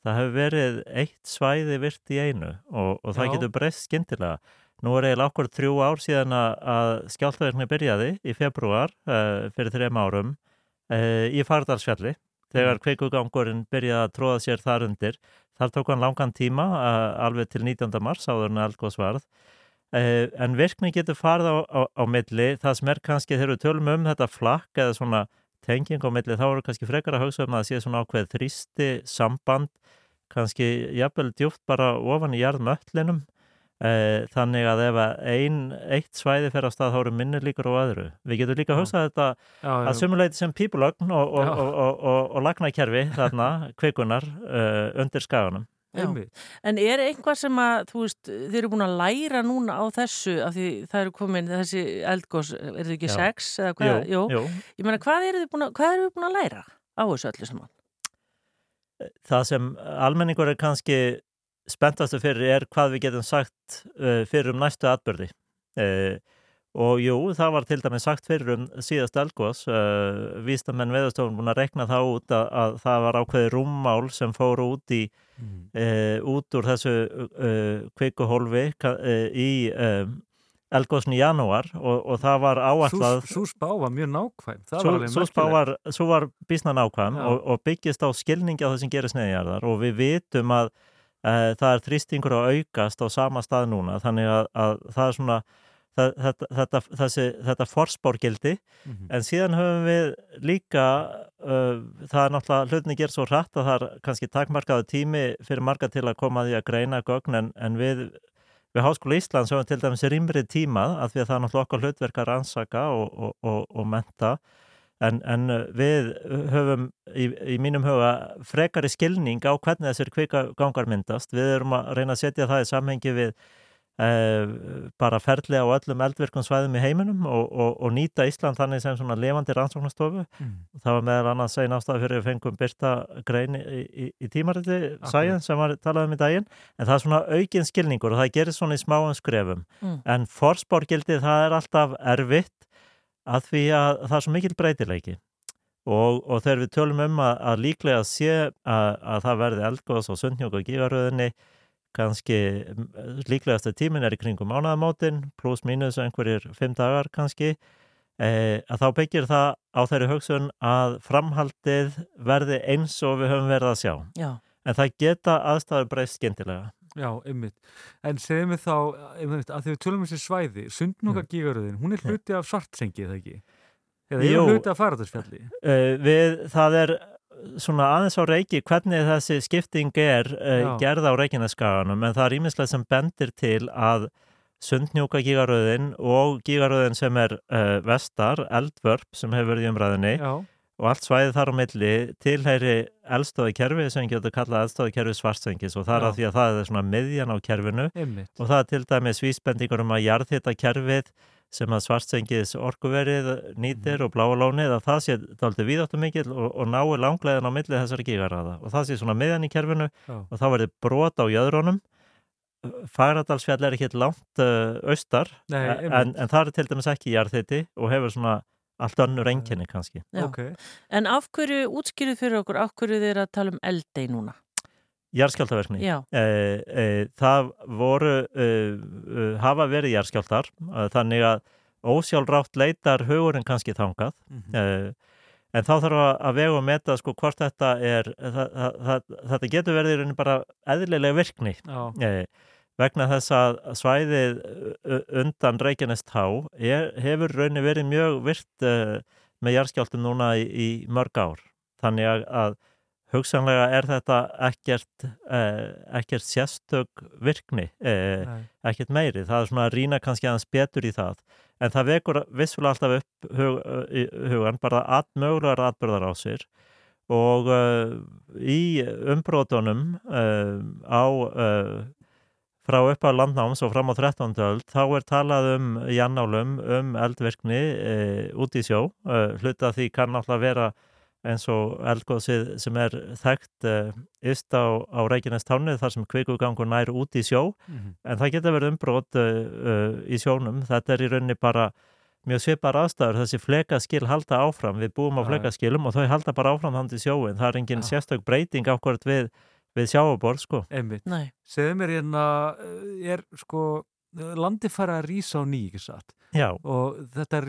það hefur verið eitt svæði virt í einu og, og það Já. getur breyst skyndilega. Nú er eiginlega okkur þrjú ár síðan að, að skjáltaverkni byrjaði í februar uh, fyrir þrejum árum uh, í Fardalsfjalli þegar kveikugangurinn byrjaði að tróða sér þar undir. Þar tók hann langan tíma uh, alveg til 19. mars áður en eldgóðs varð. Uh, en virkni getur farið á, á, á milli. Það sem er kannski þegar við tölum um þetta flakk eða svona tenging á milli þá eru kannski frekar að hugsa um að það sé svona ákveð þrýsti samband kannski jafnvel djúpt bara ofan í jarðmöllinum Eh, þannig að ef að ein, eitt svæði fer á stað þá eru minni líkur á öðru. Við getum líka að hugsa þetta Já, að sumuleiti sem pípulögn og, og, og, og, og, og lagnakerfi þarna, kvikunar uh, undir skaganum. En er eitthvað sem að, þú veist, þið eru búin að læra núna á þessu af því það eru komin þessi eldgós, er þið ekki Já. sex eða hvað? jú, jú. Ég meina, hvað eru þið búin að, hvað eru þið búin að læra á þessu öllu saman? Það sem almenningur er kannski spenntastu fyrir er hvað við getum sagt uh, fyrir um næstu atbyrði. Uh, og jú, það var til dæmis sagt fyrir um síðast elgós. Uh, Vístamenn veðastofun búin að rekna það út að, að það var ákveði rúmmál sem fór út í Mm. uh, út úr þessu uh, kvikuhólfi uh, í elgósni í janúar og, og það var áætlað Sú, sú spá var mjög nákvæm. Það Svo, var alveg svo, spá merkilegt. var, var bísna nákvæm og, og byggist á skilningi á það sem gerist neðjarðar og við vitum að það er þrýstingur að aukast á sama stað núna þannig að, að það er svona það, þetta, þetta, þessi, þetta forspórgildi Mhm. en síðan höfum við líka uh, það er náttúrulega hlutinni gerð svo hratt að það er kannski takmarkaðu tími fyrir marga til að koma að því að greina gögn en, en við Við Háskóla Íslands höfum til dæmis rýmri tíma að því að það er náttúrulega okkar hlutverk að rannsaka og, og, og, og menta en, en við höfum í, í mínum huga frekari skilning á hvernig þessir kvikagangar myndast. Við erum að reyna að setja það í samhengi við bara ferli á öllum eldvirkum svæðum í heiminum og, og, og nýta Ísland þannig sem svona levandi rannsóknastofu. Mm. Það var meðal annars einn ástæða fyrir að fengum byrta grein í, í, í tímariti sæðin sem var talað um í daginn en það er svona aukinn skilningur og það gerir svona í smáum skrefum Mm. en forspórgildið það er alltaf erfitt að því að það er svo mikil breytileiki og, og þegar við tölum um að, að líklega sé að, að það verði eldgóðs og sundnjók og gígaröðinni kannski líklegasta tímin er í kringum mánaðamótin pluss mínus einhverjir fimm dagar kannski eh, að þá byggir það á þeirri hugsun að framhaldið verði eins og við höfum verið að sjá Já, en það geta aðstæður breyst skemmtilega Já, einmitt. En segjum við þá, einmitt, að þegar við tölum um þessi svæði, sundnúka gígaröðin, hún er hluti af svartsengi, eða ekki? Eða er Jú. hún hluti af faradarsfjalli? Uh, við, það er svona aðeins á reiki hvernig þessi skipting er uh, gerð á reikinnaskaganum en það er íminslega sem bendir til að sundnjúka gígaröðin og gígaröðin sem er uh, vestar, eldvörp sem hefur verið í umræðinni Já, og allt svæðið þar á milli tilheyri eldstóði kerfi sem getur kallað eldstóði kerfi svartsengis og það er Já. að því að það er svona miðjan á kerfinu einmitt. og það er til dæmis vísbendingur um að jarðhita kerfið sem að svartsengis orkuverið nýtir og bláa lónið að það sé dálítið víðáttu mikill og, og nái langlegin á milli þessari gígarraða og það sé svona miðjan í kerfinu Já. og þá verður brot á jöðrunum Fagradalsfjall er ekki langt uh, austar Nei, en, en það er til dæmis ekki jarðhiti og hefur svona allt önnur enginni kannski. Já. Ok, En af hverju útskýrið fyrir okkur, af hverju þið er að tala um eldei núna? Jarðskjáltaverkni Já, e, e, það voru e, e, hafa verið jarðskjáltar e, þannig að ósjálfrátt leitar hugurinn kannski þangað. Mhm. e, en þá þarf að, að vega og meta sko hvort þetta er það, það, þetta getur verið í rauninni bara eðlilega virkni. Já, e, vegna þess að svæðið e, undan Reykjanest há er, hefur rauninni verið mjög virt e, með jarðskjáltum núna í, í mörg ár. Þannig að, að hugsanlega er þetta ekkert, eh, ekkert sérstök virkni, eh, ekkert meiri. Það er svona að rýna kannski aðeins betur í það. En það vekur vissulega alltaf upp hug, í hugan bara að mögulegar atbyrðar á sér og uh, í umbrótunum uh, á uh, frá upp á landnáms og fram á 13. öld þá er talað um jannálum um eldvirkni út í sjó. Hluta því kann náttúrulega vera eins og eldgóðsið sem er þekkt uh, yst á, á Reykjanestáni þar sem kvikugangur nær út í sjó mhm, en það geta verið umbrot uh, uh, í sjónum. Þetta er í rauninni bara mjög svipar aðstæður. Þessi flekaskil halda áfram. Við búum á flekaskilum og þau halda bara áfram þannig sjóin. Það er engin Já. sérstök breyting ákvört við, við sjáaborð sko. einmitt. nei, Segðu mér hérna, eh, er sko, landi fara að rísa á ný, ekki satt? Já, Og þetta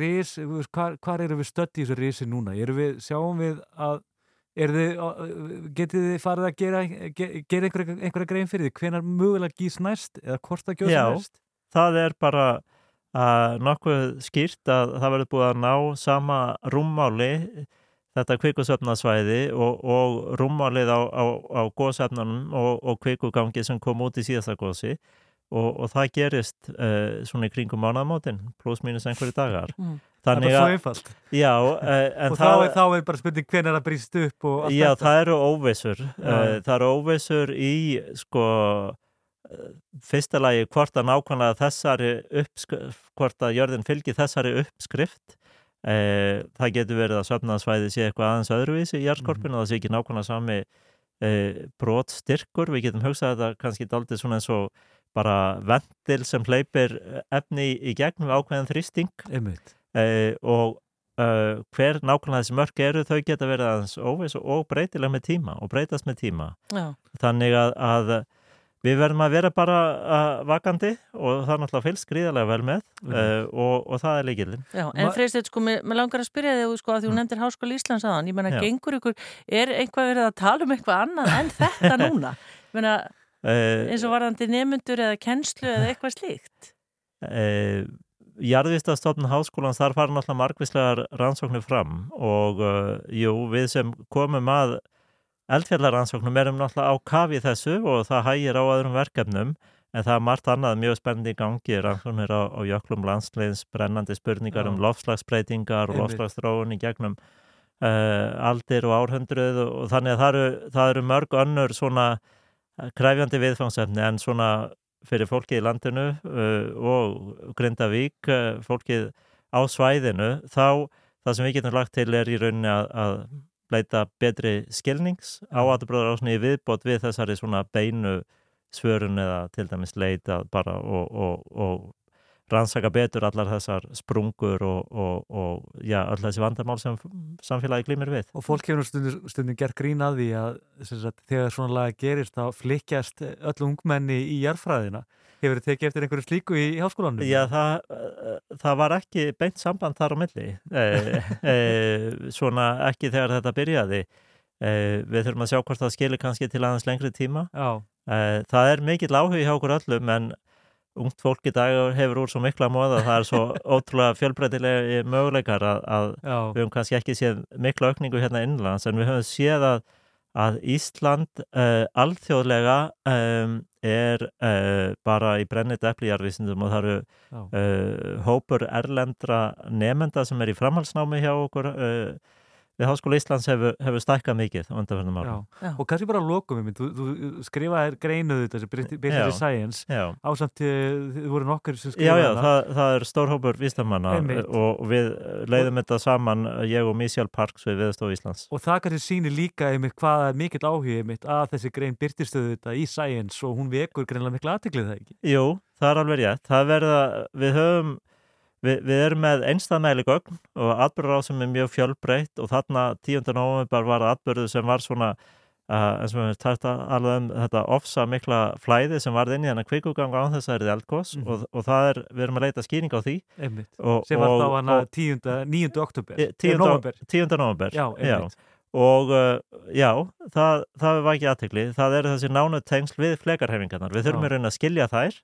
hvar, hvar eru við stödd í þessu risi núna? Við, sjáum við að, þið, getið þið farið að gera, ge- gera einhverja, einhverja grein fyrir því? Hvenar mögulega gís næst eða hvort það gjóðs Já. næst? það er bara uh, nokkuð skýrt að það verður búið að ná sama rúmmáli þetta kvikusöfnasvæði og, og rúmmálið á, á, á góðsefnunum og, og kvikugangi sem kom út í síðasta góðsi og, og það gerist uh, svona í kringum mánaðamótin pluss mínus einhverju dagar Mm. Það er bara svo einfalt. já, uh, en Og þá er, þá er bara spurning hvenar það brýst upp og allt Já, þetta. það eru óvissur. Já. Uh, það eru óvissur í, sko, fyrsta lagi hvort að nákvæmlega þessari uppskrift, hvort að jörðin fylgi þessari uppskrift. Það getur verið að söfnaðsvæði sé eitthvað aðeins öðruvísi í jarðskorpinu og það sé ekki nákvæmlega sami brotstyrkur. Við getum hugsað þetta kannski daldið svona eins og bara ventil sem hleypir efni í gegnum ákveðan þrýsting. Uh, og uh, hver nákvæmlega þessi mörk eru þau geta verið aðeins óviss og breytilega með tíma og breytast með tíma. Já, þannig að, að við verðum að vera bara uh, vakandi og það er náttúrulega fylgst gríðarlega vel með uh, og, og það er leikillin já. En Freysteinn, sko, mér langar að spyrja þig, sko, að því hún nefndir Háskóla Íslands aðan, ég menna, gengur ykkur, er eitthvað verið að tala um eitthvað annað en þetta núna? Ég menna, eins og varðandi nemundur eða kennslu eða eitthvað slíkt? uh, Jarðvistastofnun háskólans þar fara náttúrulega margvíslegar rannsóknir fram og uh, jú, við sem komum að eldfjallarannsóknum erum náttúrulega á kafi þessu og það hægir á öðrum verkefnum en það er margt annað mjög spennandi í gangi rannsóknir á, á jöklum landsleins brennandi spurningar Já. um lofslagsbreytingar og Einmitt. lofslagsþróun í gegnum uh, aldir og árhundruð og, og þannig að það eru, það eru mörg önnur svona eh, kræfjandi viðfangsefni en svona fyrir fólkið í landinu uh, og Grindavík, uh, fólkið á svæðinu, þá það sem við getum lagt til er í rauninni að, að leita betri skilnings á aðbröður ásni í viðbót við þessari svona beinu svörun eða til dæmis leita bara og, og, og rannsaka betur allar þessar sprungur og, og, og já, öll þessi vandamál sem samfélagi glýmir við. Og fólk hefur stundum, stundum gert grín að því að sagt, þegar svona laga gerist þá flikkjast öll ungmenni í jarðfræðina. Hefur þið tekið eftir einhverju slíku í háskólanum? Já, það, það var ekki beint samband þar á milli. E, e, svona ekki þegar þetta byrjaði. uh, við þurfum að sjá hvort það skilir kannski til aðeins lengri tíma Já, uh, það er mikill áhugi hjá okkur öllum en ungt fólk í dag hefur úr svo mikla móða það er svo ótrúlega fjölbreytilega möguleikar að, að við höfum kannski ekki séð mikla aukningu hérna innlands en við höfum séð að, að Ísland uh, alþjóðlega um, er uh, bara í brennit epplijarvísindum og það eru uh, hópur erlendra nefenda sem er í framhalsnámi hjá okkur uh, við Háskóla Íslands hefur, hefur stækkað mikið á undanfjörnum já. árum. Já. Og kannski bara lokum við, þú, þú skrifaðir greinuð þetta sem í Science Já, ásamt þið þið voru nokkur sem skrifaði já hana. það, það er stór hópur vístamanna Einmitt. og við leiðum þetta saman ég og Michelle Parks við Viðstof Íslands. Og það kannski sýnir líka einmitt hvað er mikill áhugi einmitt að þessi grein byrtistöðu þetta í Science og hún vekur greinlega miklu aðtiklið það ekki. Jú, það er alveg rétt. Það verða, við höfum, við, við erum með einstæðmæli gögn og atbyrður á sem er mjög fjölbreytt og þarna 10. november var atbyrðu sem var svona, uh, eins og við tært alveg um þetta ofsa mikla flæði sem varð inn í hennar kvikuganga án þess að það er eldgós Mhm. og, og það er, við erum að leita skýring á því. Einmitt. Og, Sem var þá hana og- 10. 9. oktober. Eh, 10. Eh, nóvember. 10. november. Já, einmitt. Og uh, já, það, það var ekki aðtekli. Það eru þessi nánu tengsl við flekarhefingarnar. Við þurfum Já. í raun að skilja þær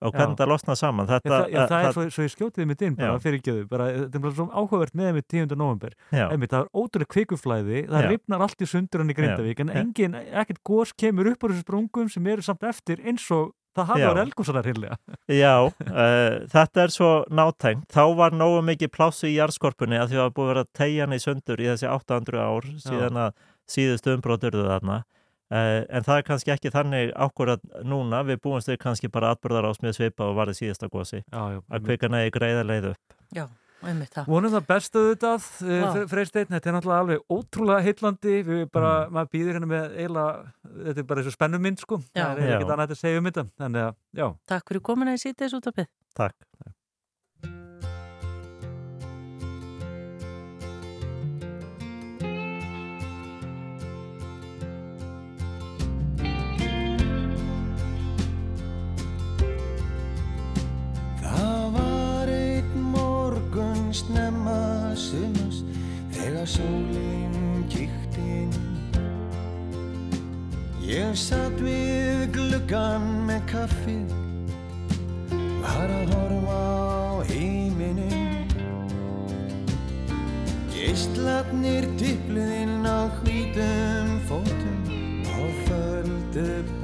og hvernig Já. það losna saman. Já, Þetta, það, já, það er svo, svo ég skjótið mitt inn bara Já. fyrir gjöðu, bara, þetta er bara svo áhugavert með mitt 10. november, já. einmitt, það er ótrúlega kvikuflæði, það Já. ripnar allt í sundur hann í Grindavík, en Já. engin, ekkert gós kemur upp á þessu sprungum sem eru samt eftir eins og það hafa Já. verið elgósanar hinnlega. Já, uh, þetta er svo nátengt. Þá var nógu mikið plássu í jarðskorpunni að því að það búið að vera að tegja hann í sundur í þessi 800 ár síðan að síðustu umbróturðu þarna. Uh, en það er kannski ekki þannig ákvörðat núna. Við búumst við kannski bara atbyrðar á smið svipa og varði síðasta gósi. Að kvika nægi greiða leið upp. Já, einmitt það. Vonum það bestu auðvitað, Vá. uh, Freysteinn, þetta er náttúrulega alveg ótrúlega heillandi, við bara, Mm. maður býðir hérna með eiginlega, þetta er bara eins og spennum mynd, sko, Já. það er ekkert annað að segja um þetta, þannig að, já. Takk fyrir komuna í sítiðs útafið. Takk. Snemma sumas þegar sólinn kíkti inn. Ég satt við gluggan með kaffið, var að horfa á heiminin. Geistlarnir tipluðinn á hvítum fótum og földu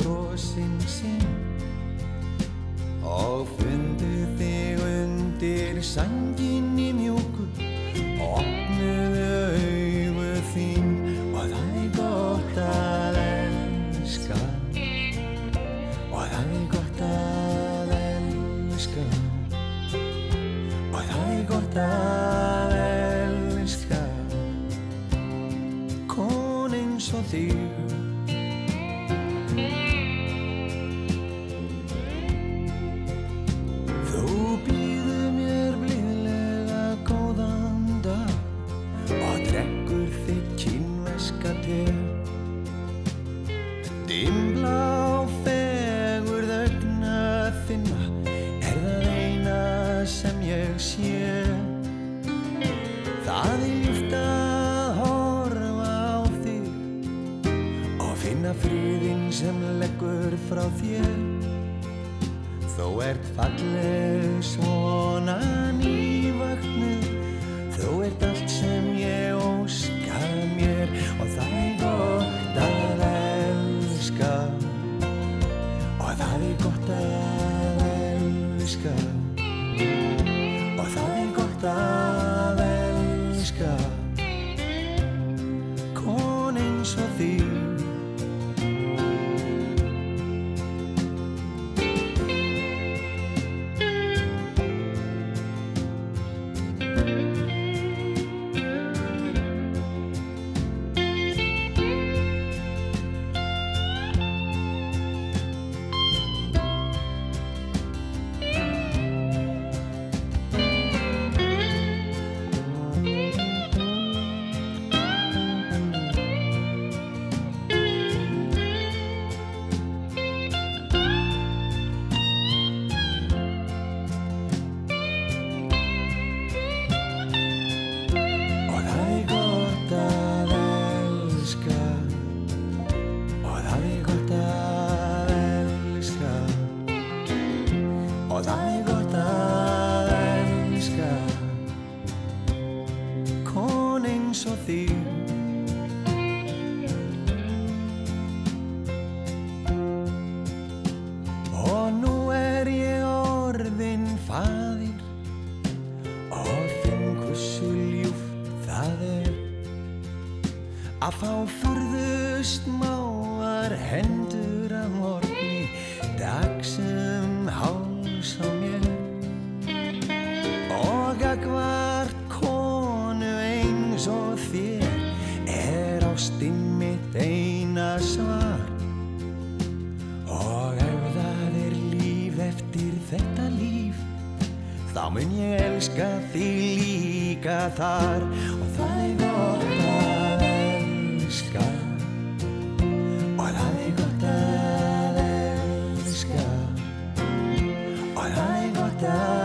að fá furðust máar hendur að morgni dagsum háls á mér. Og að hvart konu eins og þér er ástinn mitt eina svar. Og ef það er líf eftir þetta líf þá mun ég elska þig líka þar. Og það það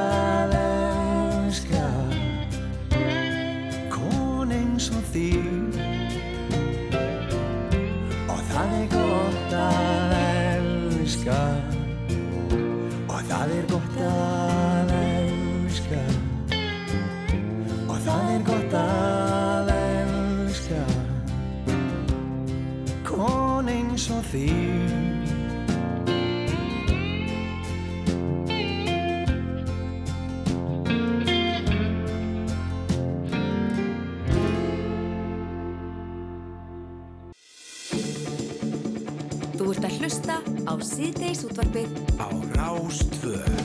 síðdeis útvarpið Á Rástvö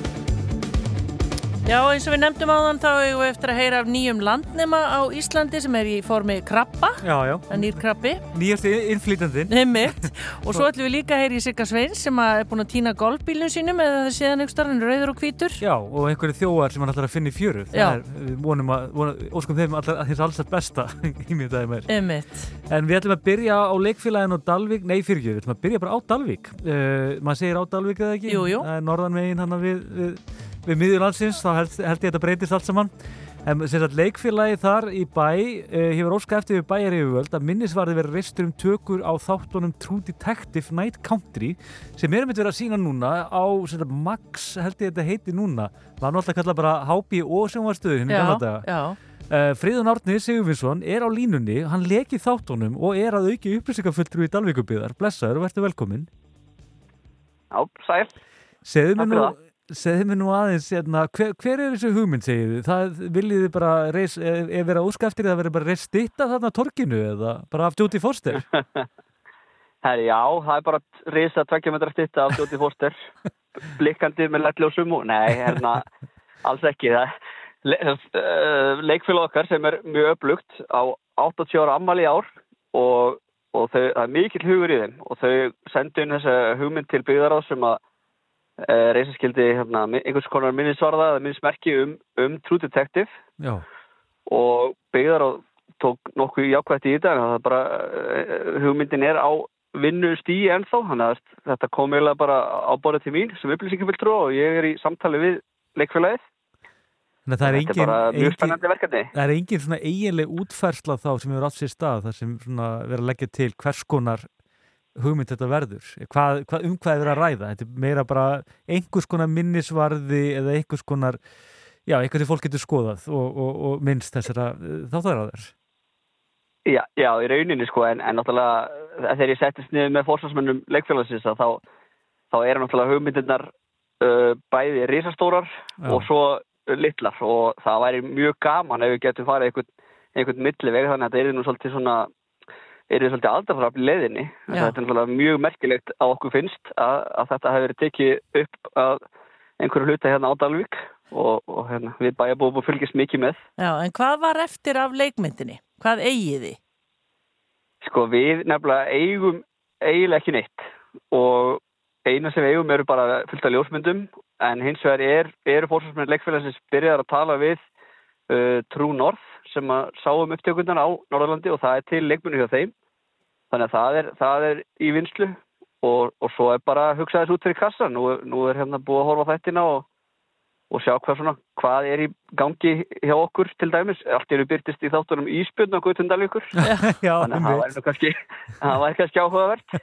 Já, eins og við nefndum áðan þá eigum við eftir að heyra af nýjum landnema á Íslandi sem er í formi krabba, Já, já, en nýr krabbi, nýjasti innflýtandinn nefnitt. Og svo ætlum við líka að heyra í Sigga Sveins sem er búin að týna golfbílun sínum eða það séðan einhver starfinn rauður og hvítur. Já, og einhverju þjóar sem hann ætlar að finna í fjöru Já. Er, við vonum að, vonum, óskum þeim allar, að hins alls að besta í mjög daginn meir Nefnitt. En við ætlum að byrja á leikfélagin á Dalvík. Nei, fyrir við ætlum að byrja bara á Dalvík. Uh, Það er við, við, við miðjur landsins Þá held, held ég að þetta breytist allt saman En sem sagt, leikfélagi þar í bæ uh, hefur óska eftir við bæjar yfirvöld að minnisvarði verið reistur um tökur á þáttunum True Detective Night Country sem erum við verið að sína núna á sem sagt, Max, held ég að þetta heiti núna var nú alltaf að kalla bara HBO sem var Já, gamla daga. já. Uh, Friðun Árni Sigurvinsson er á línunni, hann leki þáttunum og er að auki upplýsingafulltrú í Dalvíkubiðar. Blessaður og verður velkominn. Já, sæl. Segðu mér nú, segðu mér nú aðeins, hérna, hver, hver er þessu hugmynd, segið þið? Það viljið þið bara reis, er, er verið að óska eftir því að verið bara reis stitta þarna torkinu eða bara af Jóti Foster? Herri, já, það er bara risa tveggjumetra stitta af Jóti Fóster. Blikkandi með lettljósum og, nei, hérna, alls ekki. Það, le, uh, leikfélag okkar sem er mjög upplugt á 80 ára ammali ár og, og þau, það er mikill hugur í þeim og þau sendu inn þessa hugmynd til byggðaráð sem að uh, reysa skildi hérna, einhvers konar minnisvarða eða minnismerki um, um True Detective. Já, og byggðar og tók nokkuð jákvætt í þetta en það bara, uh, hugmyndin er á vinnu stíi ennþá þannig að þetta kom eiginlega bara á borðið til mín sem upplýsingafylgtrú og ég er í samtali við leikfélagið. Þannig að það er engin, bara mjög spennandi verkefni. það er engin svona eiginleg útfersla þá sem hefur átt sér stað þar sem verið að leggja til hvers konar hugmynd þetta verður. Hvað, hvað, um hvað er að ræða? Þetta er meira bara einhvers konar minnisvarði eða einhvers konar, já, eitthvað sem fólk getur skoðað og, og, og minnst þessara þáttaraðar. Já, já, í rauninni sko en, en náttúrulega þegar ég settist niður með fórsvarsmennum leikfélagsins þá, þá eru náttúrulega hugmyndirnar uh, bæði risastórar Já. og svo litlar og það væri mjög gaman ef við getum farið einhvern, einhvern milliveg þannig að þetta er nú svolítið svona er þið svolítið aldarfrafli leiðinni Já. þetta er náttúrulega mjög merkilegt að okkur finnst að, að þetta hefur verið tekið upp að einhverju hluta hérna á Dalvík og, og hérna, við bæjabúum og fylgjast mikið með Já, en hvað var eftir af leikmyndinni? Hvað eigið þið? Sko við nefnilega eigum eiginlega ekki neitt og eina sem eigum eru bara fullt af ljósmyndum en hins vegar er, eru fórsvarsmenn leikfélagsins byrjaðar að tala við uh, True North sem að sáum upptökundan á Norðurlandi og það er til leikmyndu hjá þeim. Þannig að það er, það er í vinslu og, og svo er bara að hugsa þess út fyrir kassa nú, nú er hérna búið að horfa þættina og, og sjá hvað, svona, hvað er í gangi hjá okkur til dæmis. Allt eru byrtist í þáttunum Ísbjörn og Guðtundalvíkur Já, þannig að það væri kannski kannski áhugavert.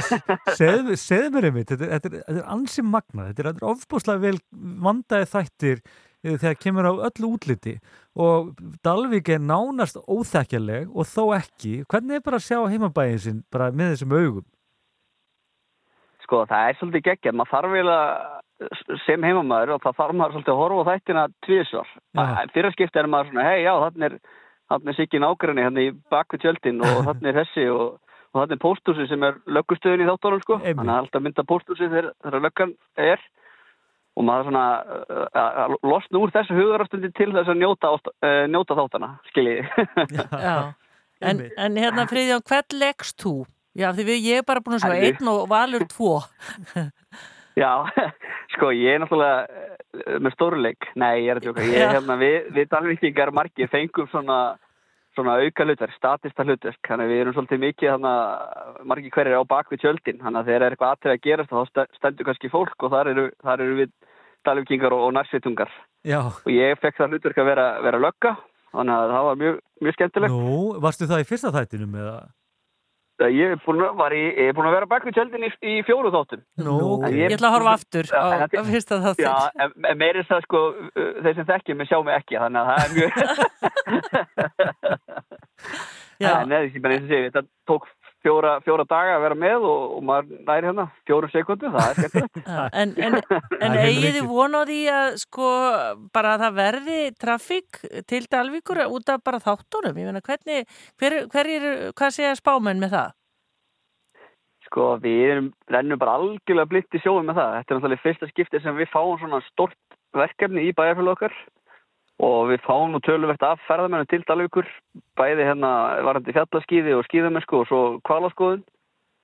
Segðu mér einmitt, þetta, er- þetta, er- þetta er ansi magnað, þetta er, ofbúslega vel vandaði þættir þegar kemur á öllu útliti og Dalvík er nánast óþekkjarleg og þó ekki hvernig er bara að sjá heimabæðin sinn bara með þessum augum Sko, það er svolítið geggjað. Maður þarf vel að sem heimamæður og það þarf maður svolítið að horfa á þættina tvísvar. Fyrra skipti er maður svona, hei, já, þannig er, þannig er Siggi nágræni hérna í bakvið tjöldin og þannig er þessi og, og þannig er póstúsi sem er löggustöðin í þáttónum, sko. Einmitt. Þannig að alltaf mynda póstúsi þegar, þegar löggan er og maður svona uh, að losna úr þessu hugarastundi til þess að njóta, uh, njóta þáttana, skiljiði. Já. En, en hérna Friðjón, hvern leggst þú? Já, því við, ég er bara búin að Æ, einn og valur tvo. Já, sko ég er náttúrulega eh, með stóruleik, nei ég er að tjóka, ég er hérna, við, við dalvíkingar margir fengum svona, svona auka hlutverk, statista hlutverk, þannig að við erum svolítið mikið hérna, margir hverjir á bakvið tjöldin, þannig að þegar er eitthvað atrið að gerast þá st- stendur kannski fólk og þar eru, þar eru við dalvíkingar og, og nærsveitungar og ég fekk það hlutverk að vera, vera lögga, þannig að það var mjög, mjög skemmtilegt. nú, varstu það í fyrsta þættinum eða? Ég er búin að, var í, ég er búin að vera bakvið tjöldin í, í fjóru þáttum. Nú, En Ég ætla að horfa aftur á, Já, á fyrsta þáttur. Já, en, en meiri þess að sko uh, þeir sem þekkjum mig sjá mig ekki þannig að það er mjög Já. en eða ég bara eins og sé þetta tók fjóra, fjóra daga að vera með og, og maður næri hérna fjóru sekundu, það er skemmtilegt. En, en, en eigið þið von á því að sko bara að það verði trafík til Dalvíkur út af bara þáttunum? Ég meina hvernig, hver, hver er, hvað segja spámenn með það? sko við erum, rennum bara algjörlega blitt í sjóum með það, þetta er náttúrulega fyrsta skipti sem við fáum svona stort verkefni í bæjarfélag okkar og við fáum nú töluvert af ferðamennu til Dalvíkur, bæði hérna varandi fjallaskíði og skíðamennsku og svo kvalaskoðun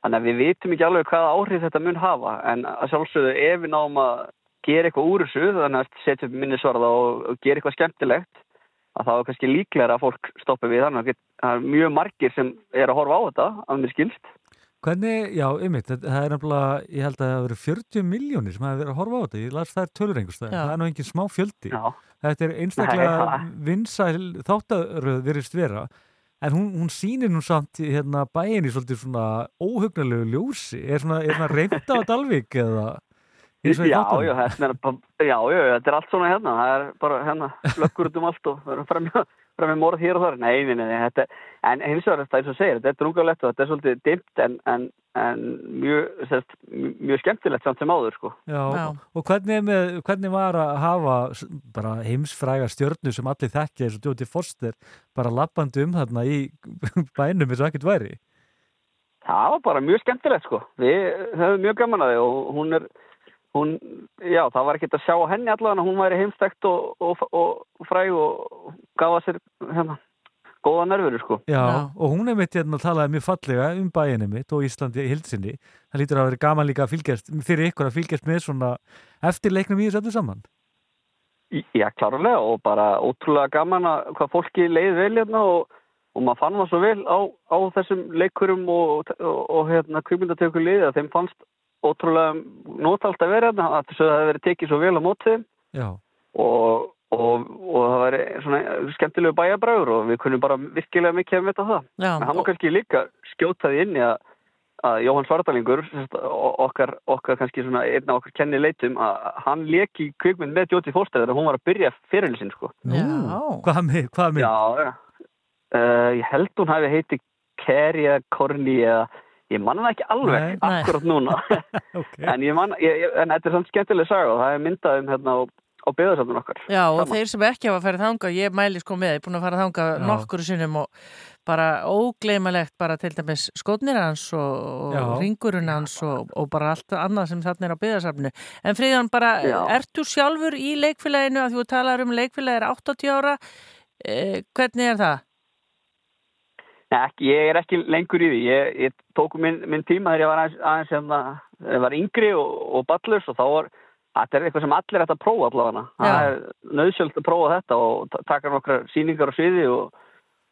Þannig að við vitum ekki alveg hvaða áhrif þetta mun hafa en sjálfsögðu ef við náum að gera eitthvað úr þessu þannig að setja upp minnisvarða og, gera eitthvað skemmtilegt að það er kannski líklega að fólk stoppi við þannig að það er mjög margir sem er að horfa á þetta að mér skilst. Hvernig, já, ymmit, það er nefnilega, ég held að það verið 40 miljónir sem hafa verið að horfa á þetta, ég las það er tölur einhverstað, það er nú engin smá fjöldi. Já, Þetta er einstaklega vinsæl þáttaröð virðist vera, en hún, hún sýnir nú samt hérna, bæin í svolítið svona óhugnalegu ljósi, er svona, er svona reynd á Dalvík eða eins og í já, þáttunum? já, er, já, já, þetta er allt svona hérna, það er bara hérna löggur út um allt og það er fremja, fremja morð hér og þar. Nei, nei, nei, nei þetta, en hins vegar þetta er eins og segir, þetta er drungalegt og þetta er svolítið dimmt en, en, en mjög, sérst, mjög skemmtilegt samt sem áður, sko. Já, Já. og hvernig, er með, hvernig var að hafa bara heimsfræga stjörnu sem allir þekkja eins og Jóti Foster bara lappandi um þarna í bænum eins og ekkert væri? Það var bara mjög skemmtilegt sko. Við höfum mjög gaman að þið og hún er, hún, já það var ekkert að sjá henni allavega hún væri heimstækt og, og, og, fræg og gafa sér hérna, góða nervuru sko. Já, Já. og hún er mitt hérna að talaði mjög fallega um bæinni mitt og Íslandi í hildsinni. Það lítur að vera gaman líka að fylgjast, fyrir ykkur að fylgjast með svona eftir leiknum í þessu öllu saman. Já, klárlega og bara ótrúlega gaman að hvað fólki leiði vel hérna og, og maður fann það svo vel á, á þessum leikurum og, og, og hérna kvikmyndatöku liði að þeim fannst ótrúlega notalt að vera hérna að það hefði verið tekið svo vel á mótið og, og, og það væri svona skemmtilegu bæjabræður og við kunum bara virkilega mikið að vita það. Já, En hann var kannski líka skjótaði inn í að, að Jóhann Svartalingur, okkar, okkar kannski svona einn af okkar kenni leitum, að hann leki kvikmynd með Jóti Fóster þegar hún var að byrja fyrirlin sinn, sko. Já. hvað með, hvað með? Já. Uh, ég held hún hafi heiti Kerry eða Korni eða ég manna það ekki alveg Nei. Nei. akkurat núna Ok. en ég manna, en þetta er svona skemmtileg saga og það er myndað um hérna á, á beðarsafnun okkar Já, og Saman. þeir sem ekki hafa farið þangað, ég mæli sko með, ég er búin að fara þangað Já. nokkur sinnum og bara ógleymalegt bara til dæmis skotnir hans og, og ringurinn hans og, og bara allt annað sem þarna er á byggðarsafnu. En Fríðan, bara, Já. ert þú sjálfur í leikfélaginu að þú talar um leikfélagi er 80 ára, eh, hvernig er það? Ekki, ég er ekki lengur í því. Ég, ég tók minn, minn tíma þegar ég var aðeins, aðeins hérna, þegar ég var yngri og, og ballus og þá var þetta er eitthvað sem allir er hægt að prófa allavega. Það er nöðsjöld að prófa þetta og ta- taka nokkra sýningar á sviði og,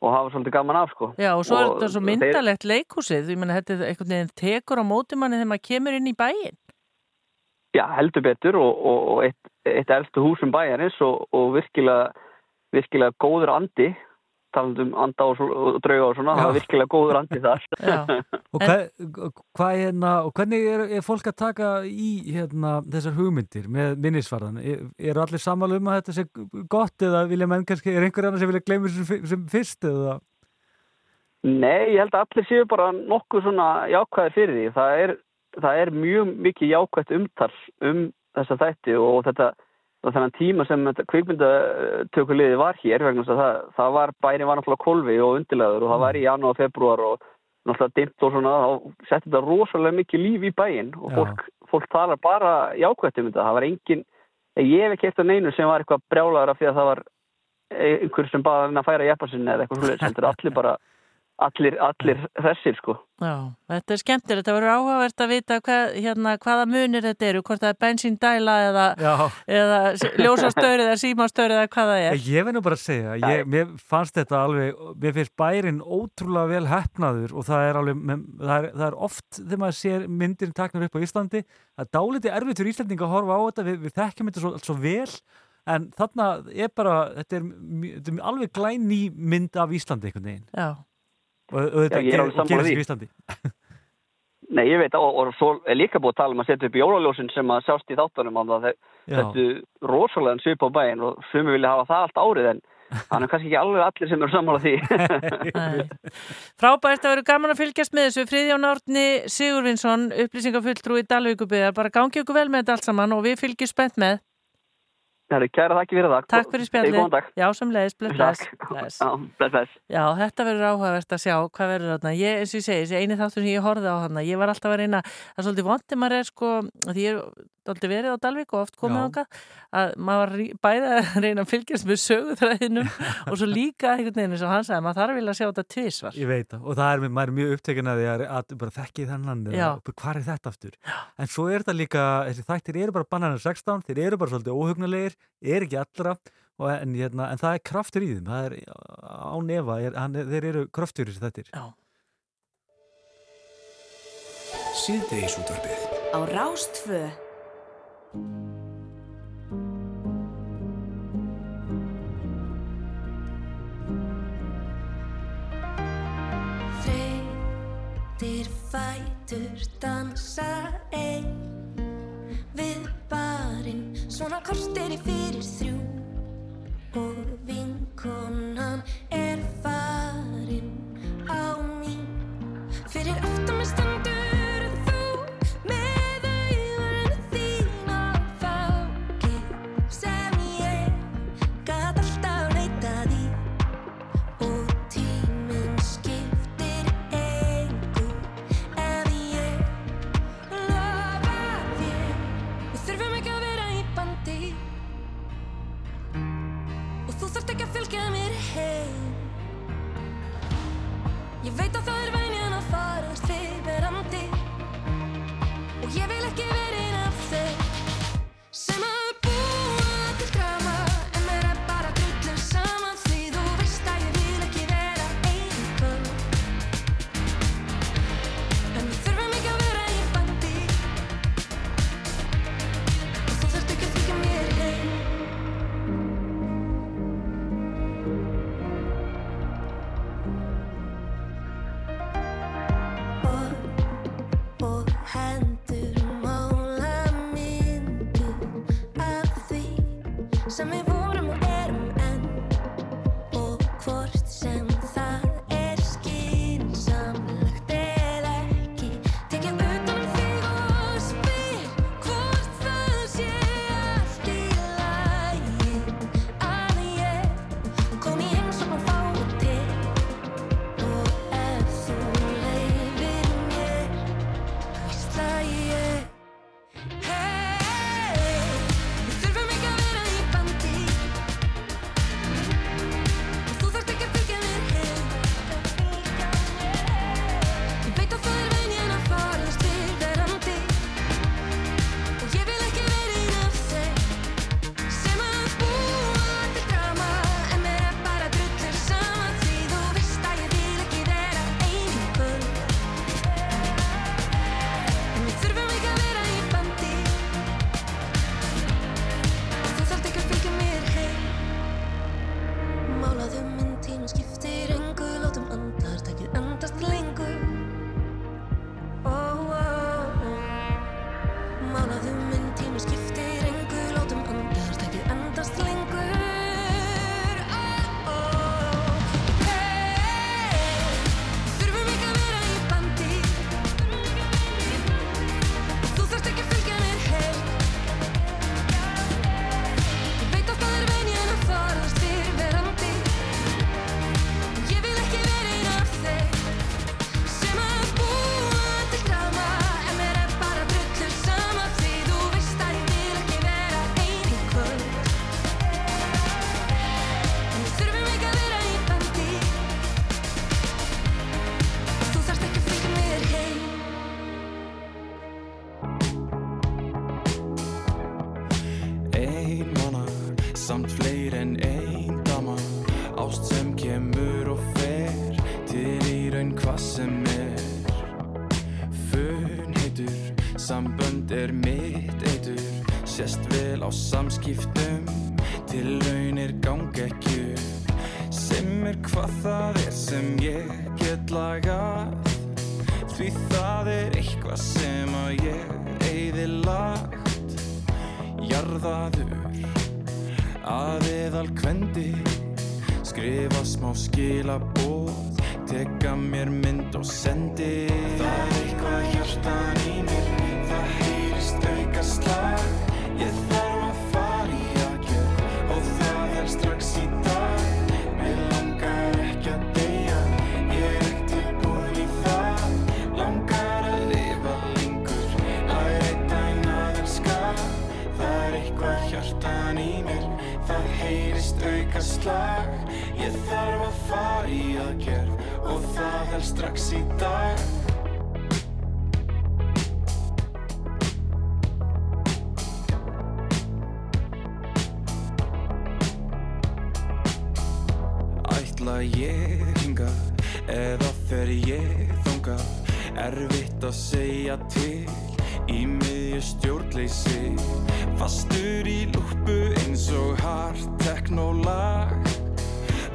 og hafa svolítið gaman af sko. Já, og svo er Og þetta svo þeir- myndalegt leikhúsið, þú meina þetta er einhvern veginn tekur á móti manni þegar maður kemur inn í bæin. Já, heldur betur og, og, og eitt, eitt elstu húsum bæjarins og, og virkilega, virkilega góður andi talandum anda og, og drauga og svona, það Já. var virkilega góður andi þar. Og, hva, hva, hérna, og hvernig er, er fólk að taka í hérna, þessar hugmyndir með minnisvarðan? Er, eru allir sammála um að þetta sé gott eða vilja menn kannski, er einhver annar sem vilja gleyma sem, sem fyrst eða? Nei, ég held að allir séu bara nokkuð svona jákvæði fyrir því. Það er, það er mjög mikið jákvætt umtal um þessa þætti og þetta og þennan tíma sem þetta kvikmyndatökuliði var hér vegna þess að það, það var bæri var náttúrulega kolvi og undirlegaður og það var í janúar, februar og náttúrulega dimmt og svona þá setti þetta rosalega mikið líf í bæinn og fólk, fólk talar bara jákvætt um þetta. Það var engin, ég hef ekki eftir neinu sem var eitthvað brjálaður af því að það var einhver sem bara að færa jeppa sinni eða eitthvað svolítið, þetta er allir bara allir, allir þessir sko Já, þetta er skemmtilegt, þetta verður áhugavert að vita hvað, hérna, hvaða munir þetta eru, hvort það er bensíndæla eða, eða ljósastöri eða símastöri eða hvað það er. Ég verð nú bara að segja, ég, mér fannst þetta alveg, mér finnst bærin ótrúlega vel hefnaður og það er alveg, með- það er, það er oft þegar maður sér myndir taknar upp á Íslandi, það er dálítið erfitt fyrir Íslandinga að horfa á þetta, við, við þekkjum þetta svo, allt svo vel, en þarna er bara, þetta er, þetta er alveg glæný mynd af Íslandi einhvern veginn. Já. Og, og þetta Já, ég er ger- alveg og sammála gerist því. ekki í Íslandi. Nei, ég veit, og, og svo er líka búið að tala um að setja upp jólaljósin sem að sjást í Já. þetta rosalega svip á bæinn og sumi vilja hafa það allt árið en hann er kannski ekki alveg allir sem eru sammála því Frábært að vera gaman að fylgjast með þessu Friðjón Árni Sigurvinsson upplýsingafulltrú í Dalvíkubyðar bara gangi okkur vel með þetta allt saman og við fylgjum spennt með er kæra þakki fyrir það Takk fyrir spjallið. Já, sem leiðis, bless, bless, bless. Já, bless, bless Já, þetta verður áhugavert að sjá hvað verður þarna. Ég, eins og ég segi, eini þáttur sem ég horfði á þarna, ég var alltaf að reyna, það er svolítið vondið maður er sko, því ég er svolítið verið á Dalvík og oft komið Já. ángað, að maður var rí- bæði að reyna að fylgjast með söguþræðinum og svo líka einhvern veginn eins og hann sagði, maður þarf vilja að sjá þetta tvisvar. Ég veit það, og það er, maður er mjög upptekinn að því að, að bara þekki þennan Já. hvað er þetta aftur en svo er þetta líka, þessi þættir eru bara bannanar 16, þeir eru bara svolítið óhugnulegir er ekki allra og, en, hérna, en það er kraftur í þeim, það er á nefa, er, hann, er- þeir eru kraftur í þessi þættir Já. Síðdegisútvarpið Á Rástfö Þreytir fætur dansa einn Við barinn svona kortir í fyrir þrjú. Og vinkonan er farin á mín Fyrir aftan mig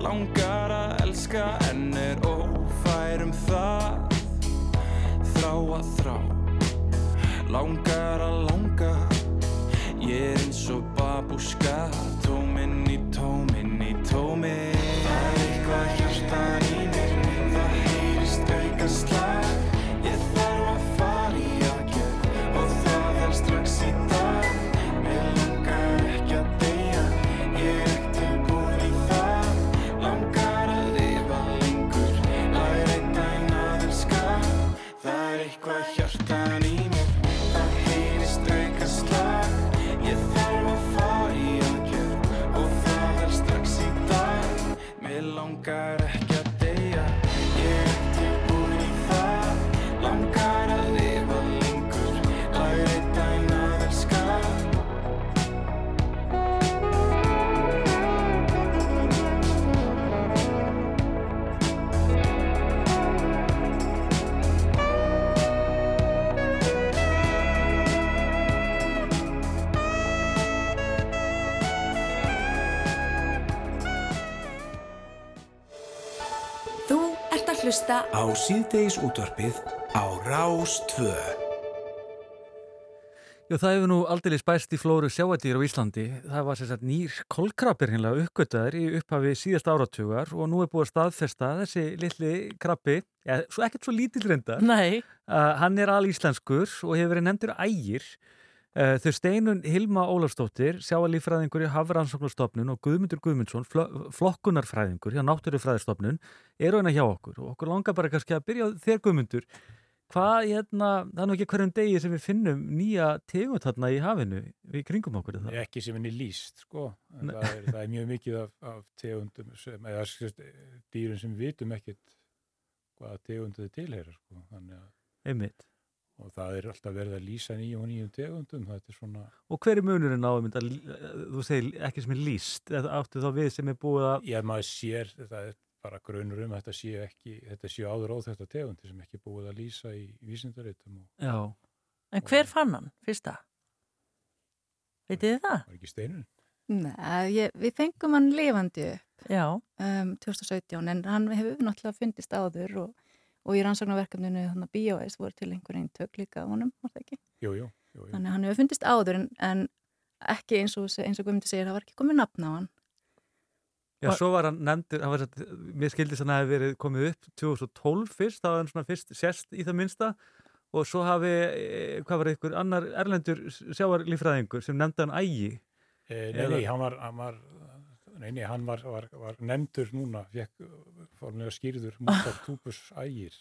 Langar að elska en er ófær um það. Þrá að þrá Langar að langa. Ég er eins og babúska Tóminn í hlusta Á síðdeis útvarpið á Rás 2. Já, það hefur nú aldrei spæst í flóru sjáadýr á Íslandi. Það var sérstaklega nýr kolkrabbir hinnlega uppgötaður í upphafi síðast áratugar og nú er búið að staðfesta þessi litli krabbi, ja, svo ekkert svo lítill reyndar. Nei. Uh, hann er alíslenskur og hefur verið nefndur ægir. Uh, þau steinun Hilma Ólafsdóttir, sjáalífræðingur í Hafrannsóknarstofnun og Guðmundur Guðmundsson, fl flokkunarfræðingur hjá Náttúrufræðistofnun, eru hérna hjá okkur og okkur langar bara kannski að byrja þér Guðmundur. Hvað, hérna, það er nú ekki hverjum degi sem við finnum nýja tegund þarna í hafinu við kringum okkur það. ekki sem henni líst sko. En það, er, það er mjög mikið af, af tegundum sem, eða skist, dýrum sem vitum ekkit hvaða tegundu þið tilheyra sko. Þannig að Einmitt. Og það er alltaf verið að lýsa nýjum og nýjum tegundum þetta er svona, Og hver er munurinn á þetta, þú segir ekki sem er líst, eða áttu þá við sem er búið að, ég maður sér þetta er bara grunur um að þetta sé ekki þetta sé áður á þetta tegundi sem ekki búið að lýsa í vísindaritum og já, En hver fann hann fyrsta? Vitið þið það? var ekki steinun Nei, ég, við fengum hann lifandi upp Já. um, 2017 en hann hefur náttúrulega fundist áður og, og í rannsóknarverkefninu þannig að BOS voru til einhver einn tök líka á honum, var það ekki? jú, jú, jú, jú. Þannig að hann hefur fundist áður en, en ekki eins og, eins og Guðmundi segir, það var ekki komið nafn á hann. já, svo var hann nefndur, hann var satt, mér skildi þannig að það hefði verið komið upp 2012 fyrst, þá var hann svona fyrst sérst í það minnsta og svo hafi, eh, hvað var einhver annar erlendur sjáarlífræðingur sem nefndi hann ægi. E, nei, nei, hann var, hann var nei, nei, hann var, var, var nefndur núna, fekk formlega skýrður mútar túpus ægir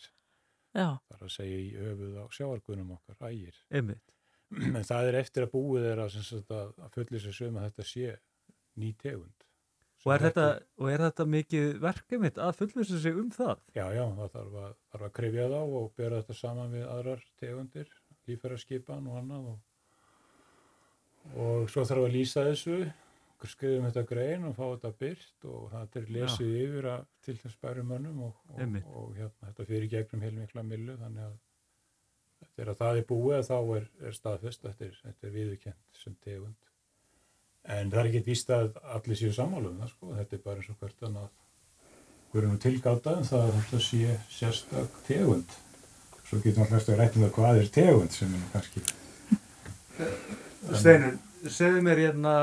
Já. þar að segja í höfuð á sjáargunum okkar ægir Einmitt. en það er eftir að búið er að, að, að fulli sér sögum að þetta sé ný tegund Og er, þetta, og er þetta mikið verkefni að fullvisa sig um það? Já, já, það þarf að, þarf að krifja þá og bera þetta saman við aðrar tegundir, lífæraskipan og annað og, og svo þarf að lýsa þessu skrifum þetta grein og fá þetta byrt og það er lesið yfir að til þess bærum mönnum og, og, og, hérna, þetta fyrir gegnum heilmikla millu þannig að þegar það er búið þá er, er staðfest þetta er, þetta er viðurkent sem tegund. En það er ekki víst að allir séu sammála um það sko, þetta er bara eins og hvert annað. Við erum tilgáta um það að þetta sé sérstak tegund. Svo getum við alltaf rætt um það hvað er tegund sem er kannski Steinun, segðu mér hérna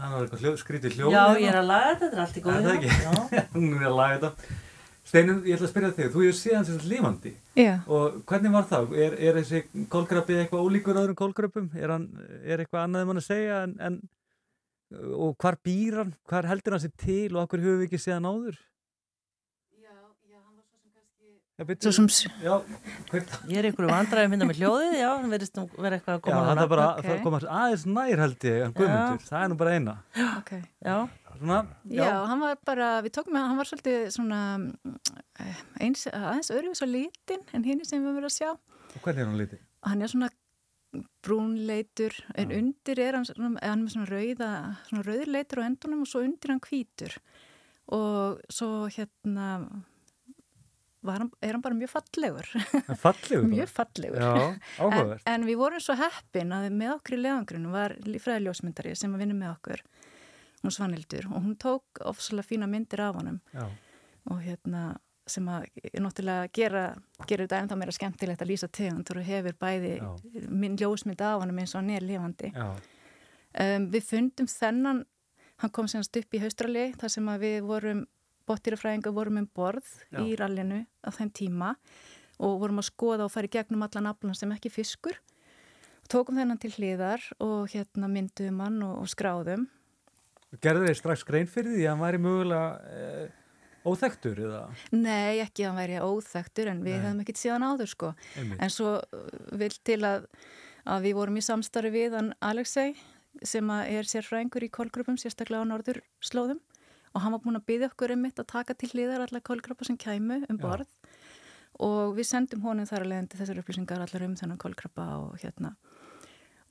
hann var eitthvað skrítið hljóð Já, hérna. ég er að laga þetta, þetta er allt í góðu Er það hérna. ekki? Hún er að laga þetta Steinun, ég ætla að spyrja þig, þú hefur síðan sem sagt lifandi Já. og hvernig var það? Er, er þessi kólgrafið eitthvað ólíkur öðrum kólgröpum? Er, hann, er eitthvað annað um hann að segja en, en og hvar býr hann? Hvar heldur hann sér til og okkur höfum við ekki séðan áður? Já, Svo sem Já, Ég er einhverju vandræði að mynda með hljóðið, já, hann verðist nú vera eitthvað að já, koma hann núna. er bara ok. það koma aðeins nær held ég en Guðmundur, það er nú bara eina Ok. Já, Svona, Já, hann var bara, við tókum með, hann var svolítið svona eh, eins, aðeins öðruvís og lítinn en hinn sem við verið að sjá. og hvernig er hann litið? Hann er svona brúnleitur, en undir er hann, svona, hann er með svona rauða, svona rauðleitur á endunum og svo undir hann hvítur. Og svo hérna hann, er hann bara mjög fallegur. Fallegur mjög fallegur. Já. En, en við vorum svo heppin að með okkur í leðangrunum var fræðiljósmyndari sem að vinna með okkur, hún Svanildur, og hún tók ofsalega fína myndir af honum Já. og hérna sem að náttúrulega gera, gera þetta ennþá meira skemmtilegt að lýsa tegund og hefur bæði Já. minn ljósmynd af honum eins og hann er lifandi. Já. Um, við fundum þennan, hann kom semast upp í haustrali þar sem að við vorum, bottýrafræðingar vorum um borð Já. í rallinu á þeim tíma og vorum að skoða og fara í gegnum allan aflan sem ekki fiskur. Tókum þennan til hliðar og hérna myndum hann og, og skráðum. Gerðu þeir strax grein fyrir því að hann væri mögulega e, óþektur eða? Nei, ekki að hann væri óþektur en við Nei. hefum ekkert síðan áður sko. Einmitt. En svo uh, vil til að, að við vorum í samstarfi við hann Alexei sem er sérfræðingur í kólgrupum, sérstaklega á norður slóðum og hann var búin að byggja okkur um mitt að taka til hliðar alla kólgrupa sem kæmu um Já. borð og við sendum honum þar að leiðandi þessar upplýsingar allar um þennan kólgruppa og hérna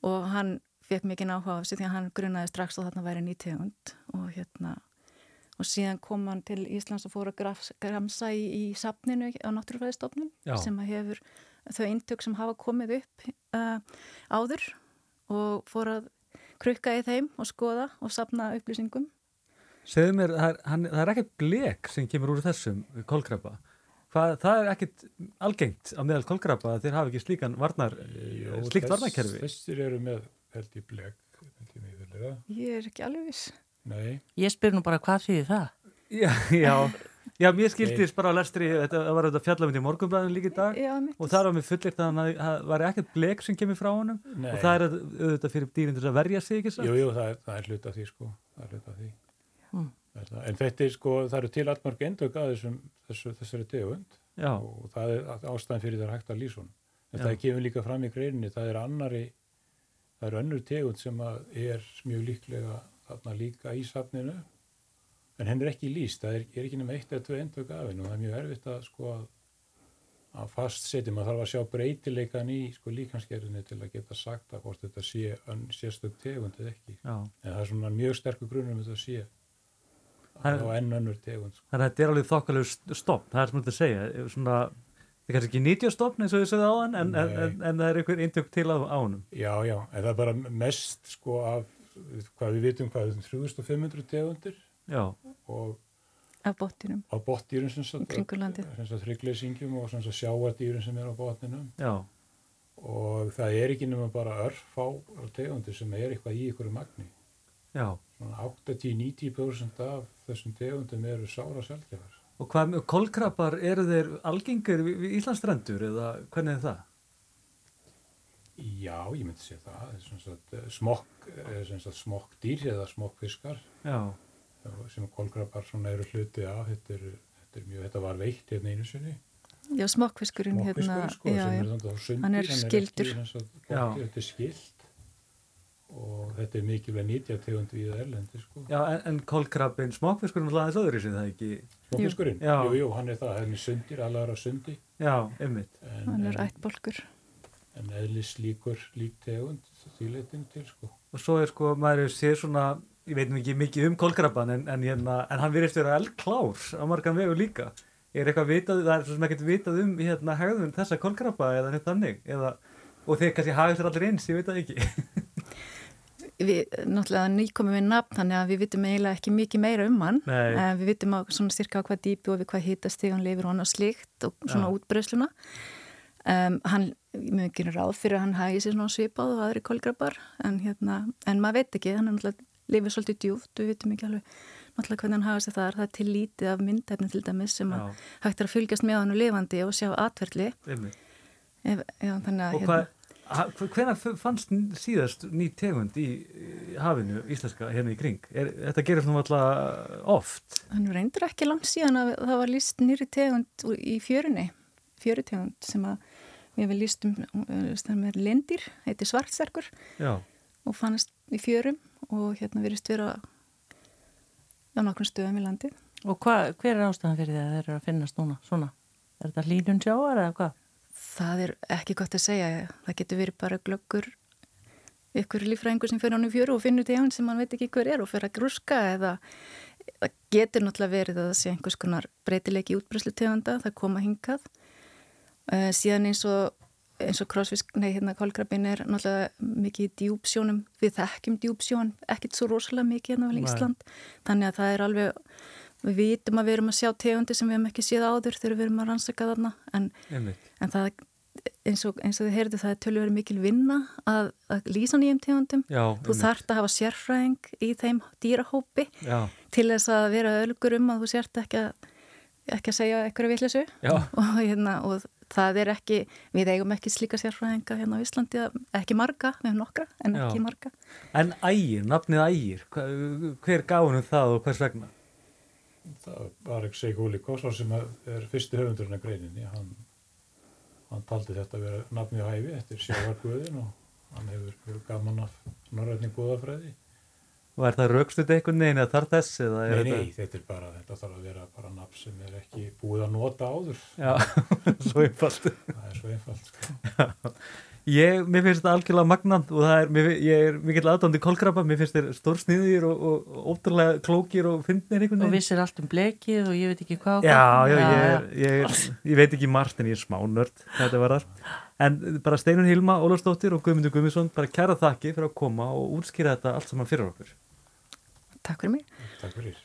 og hann fekk mikið áhuga á þessu því að hann grunnaði strax að þarna væri nýtegund og hérna og síðan kom hann til Íslands og fór að graf- gramsa í, í safninu á náttúrufræðistofnun Já. sem að hefur þau eintök sem hafa komið upp uh, áður og fór að krukka í þeim og skoða og safna upplýsingum Segðu mér, það er, hann, það er ekkert blek sem kemur úr þessum kólkrabba. Hvað, það er ekkert algengt á meðal kólkrabba að þeir hafa ekki slíkan varnar, Jó, slíkt þess- varnarkerfi. Þessir eru með held í blek, ég er ekki alveg viss Nei, ég spyr nú bara hvað þýðir það? Já, já, já, mér skildist bara á lestri, þetta var þetta fjallamönd í morgunblæðinu líka í dag Já, og það var mér fullirt að hann hafði- það var ekkert blek sem kemur frá honum Nei. og það er að- auðvitað fyrir dýrin til að verja sig, ekki jú, jú, það er, það er hluta því sko, það er hluta því. Mm. En þetta er sko, það eru til allmörg endök að þessum, þessu, þessari tegund Já. og það er ástæðan fyrir það er hægt að lýsa hún. En Já. það kemur líka fram í greininni, það er annari, það er önnur tegund sem að er mjög líklega þarna líka í safninu en henn er ekki lýst, það er, er ekki nema eitt eða tvö endök af henn og það er mjög erfitt að sko að, að fast setja, maður þarf að sjá breytileikan í sko líkansgerðinni til að geta sagt að hvort þetta sé sérstök tegund eða ekki. Já. En það er svona mjög sterkur grunnur um þetta að sé og enn önnur tegund. Sko. Þannig að þetta er alveg þokkalegu stopp, það er sem þetta að segja, svona, það er kannski ekki 90 stoppn eins og þið sögðu á hann, en, en, en, en það er einhver eintök til á, á honum. Já, já, en það er bara mest sko af, hvað við vitum hvað, 3500 tegundir Já. og af bottinum á botdýrum sem sagt, hryggleysingjum og sem sagt sjáardýrum sem er á botninum Já. og það er ekki nema bara örfá tegundir sem er eitthvað í ykkur magni. Já. Svona 80-90% af þessum tegundum eru sára sjálfgefar. Og hvað með kolkrabbar, eru þeir algengir við, við Íslandsstrendur eða hvernig er það? Já, ég myndi segja það. Það er sem sagt, eh, smokk, eh, sem sagt, smokkdýr eða smokkfiskar Já. sem svona eru hluti af. Þetta, er, þetta, er mjög, þetta var veitt hérna einu sinni. Já, smokkfiskurinn hérna Smokkfiskurinn sko, já, sem já. er þannig á sundir. Hann er skildur þetta er skilt og þetta er mikilvæg nýtjategund við erlendi sko. Já, en, en kolkrabbin, smokkfiskurinn er aðeins öðru sem það ekki. Smokkfiskurinn? Já. Jú, jú, hann er það. Hann er sundir, allar á sundi. Já, einmitt. En, Hann er ættbolkur en eðlis líkur lík tegund því leitin til sko. Og svo er sko, maður séð svona ég veit nú ekki mikið um kolkrabban en, en, hérna, en hann virðist vera eldklár á margan vegu líka er eitthvað vitað, það er svo sem ekkert vitað um hérna hegðun þessa kolkrabba eða neitt þannig eða, og þeir kannski hagast þér allir eins, ég veit það ekki Við, náttúrulega nýkomum við nafn þannig að við vitum eiginlega ekki mikið meira um hann Nei. en við vitum á svona cirka á hvað dýpi og við hvað hittastig hann lifir hann og slíkt og svona Já. útbreysluna um, hann, mjög ekki ráð fyrir að hann hægi sér svona svipað og aðri kolgrabbar en hérna, en maður veit ekki hann er náttúrulega lifir svolítið djúft, við vitum ekki alveg náttúrulega hvernig hann hafa sér þar, það er til lítið af myndefni til dæmis sem hægt er að fylgjast með hann og lifandi og sjá Einmitt. Ef, já, þannig að og Hvenær fannst síðast ný tegund í hafinu íslenska hérna í kring? Er, þetta gerir svona alltaf oft. Hann reyndur ekki langt síðan að það var líst nýri tegund í fjörunni, fjörutegund sem að við hefum líst um, það er lindir, heiti svartserkur Já. og fannst í fjörum og hérna verist vera á nokkrum stöðum í landi. Og hva, hver er ástæðan fyrir því að þeir eru að finnast núna? Svona? Er þetta hlínun sjáar eða hvað? Það er ekki gott að segja, það getur verið bara glöggur ykkur lífræðingur sem fyrir hann í fjöru og finnur tegund sem hann veit ekki hver er og fyrir að grúska eða það getur náttúrulega verið að það sé einhvers konar breytilegi útbreyslu tegunda, það koma hingað. Uh, síðan eins og eins og krossfisk, nei hérna kólkrabin er náttúrulega mikið í djúpsjónum. Við þekkjum djúpsjón, ekkit svo rosalega mikið hérna vel í Nei. Ísland, þannig að það er alveg við vitum að við erum að sjá tegundi sem við hefum ekki séð áður þegar við erum að rannsaka þarna en, en það eins og, eins og þið heyrðu það er tölur mikil vinna að, að lýsa nýjum tegundum Já, þú þarft að hafa sérfræðing í þeim dýrahópi Já. til þess að vera ölgur um að þú sért ekki að, ekki að segja eitthvað vitleysu Já. og, hérna, og það er ekki við eigum ekki slíka sérfræðinga hérna á Íslandi ekki marga, við hefum nokkra en Já. ekki marga En ægir, nafnið ægir, hver gaf hann það og hvers vegna? Það var ekki segi Húli Kossar sem er fyrsti höfundurinn af greininni. Hann, hann taldi þetta að vera nafnið á hæfi eftir sjávarguðin og hann hefur, hefur gaman af norrætni góðafræði. Er það raukstuð einhvern veginn eða þarf þess? Eða er Nei, nei, þetta er bara, þetta þarf að vera bara nafn sem er ekki búið að nota áður. Já, svo einfalt. Það er svo einfalt, sko. Ég, mér finnst þetta algjörlega magnand og það er, mér, ég er mikill aðdándi kolkrabba, mér finnst þeir stórsniðir og, og, og ótrúlega klókir og fyndnir einhvern Og veginn. vissir allt um blekið og ég veit ekki hvað og Já, hvað. já, ég, er- ég, er- ég veit ekki margt en ég er smá nörd, þetta var þar. En bara Steinun Hilma, Ólafsdóttir og Guðmundur Guðmundsson, bara kæra þakki fyrir að koma og útskýra þetta allt saman fyrir okkur. Takk fyrir mig. Takk fyrir.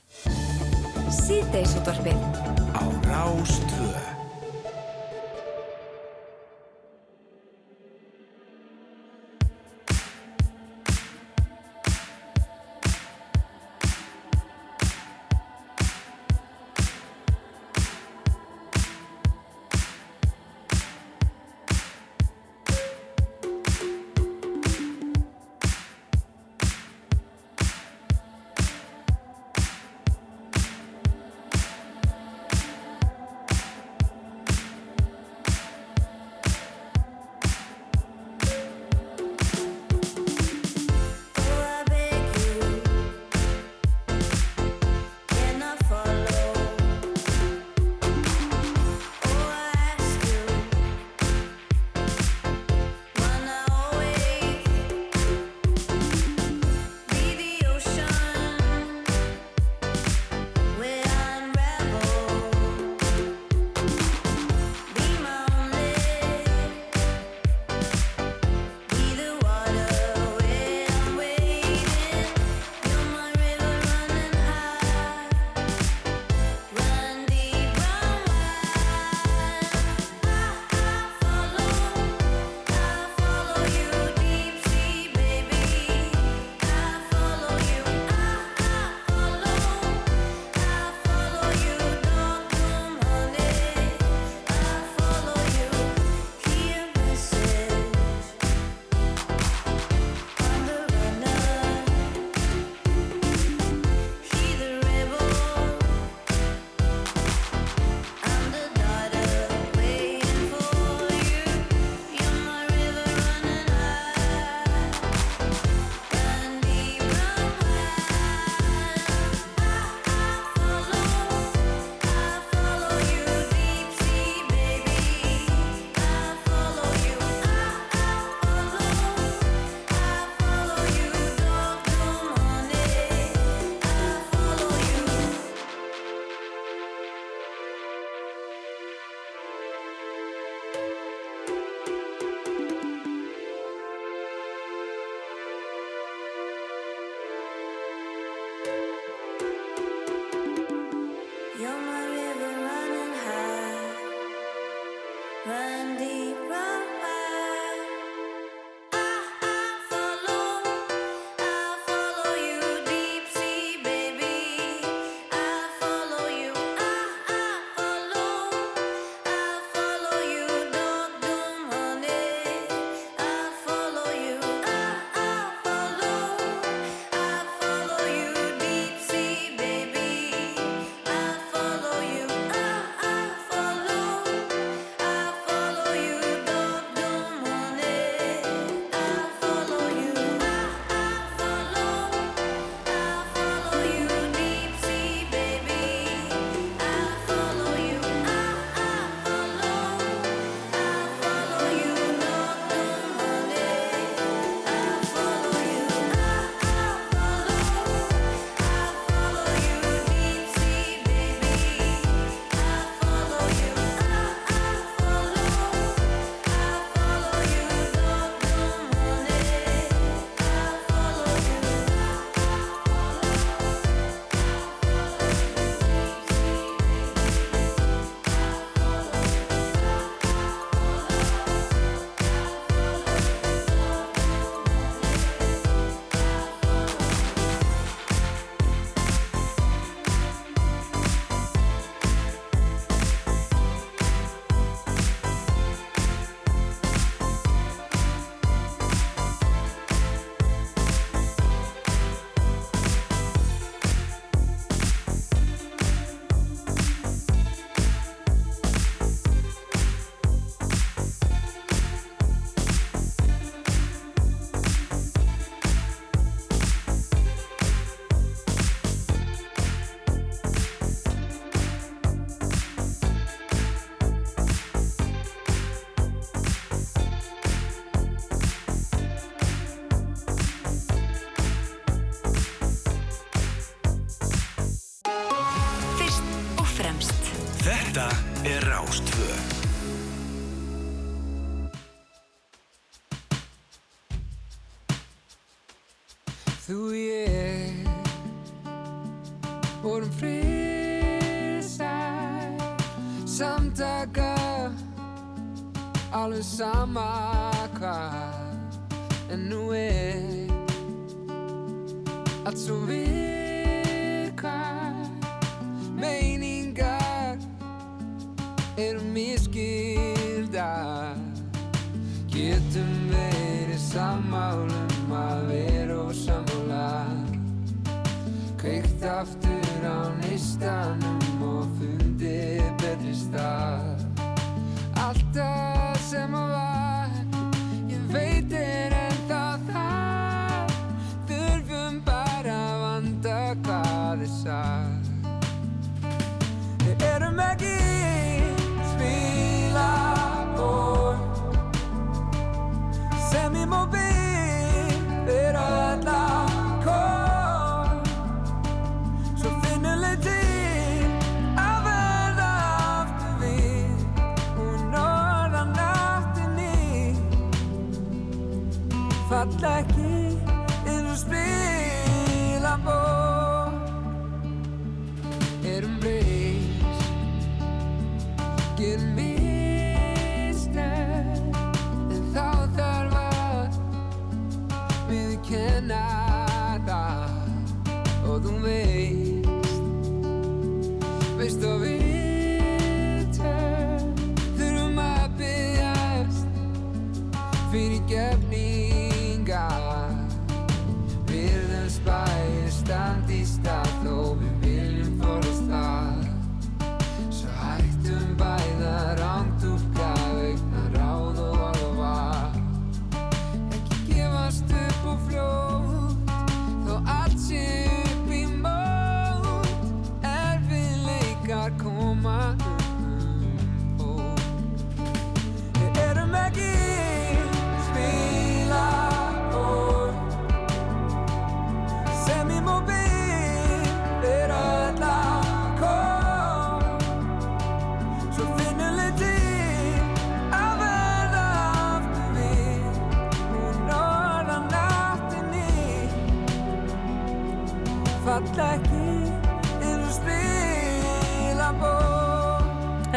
Alveg sama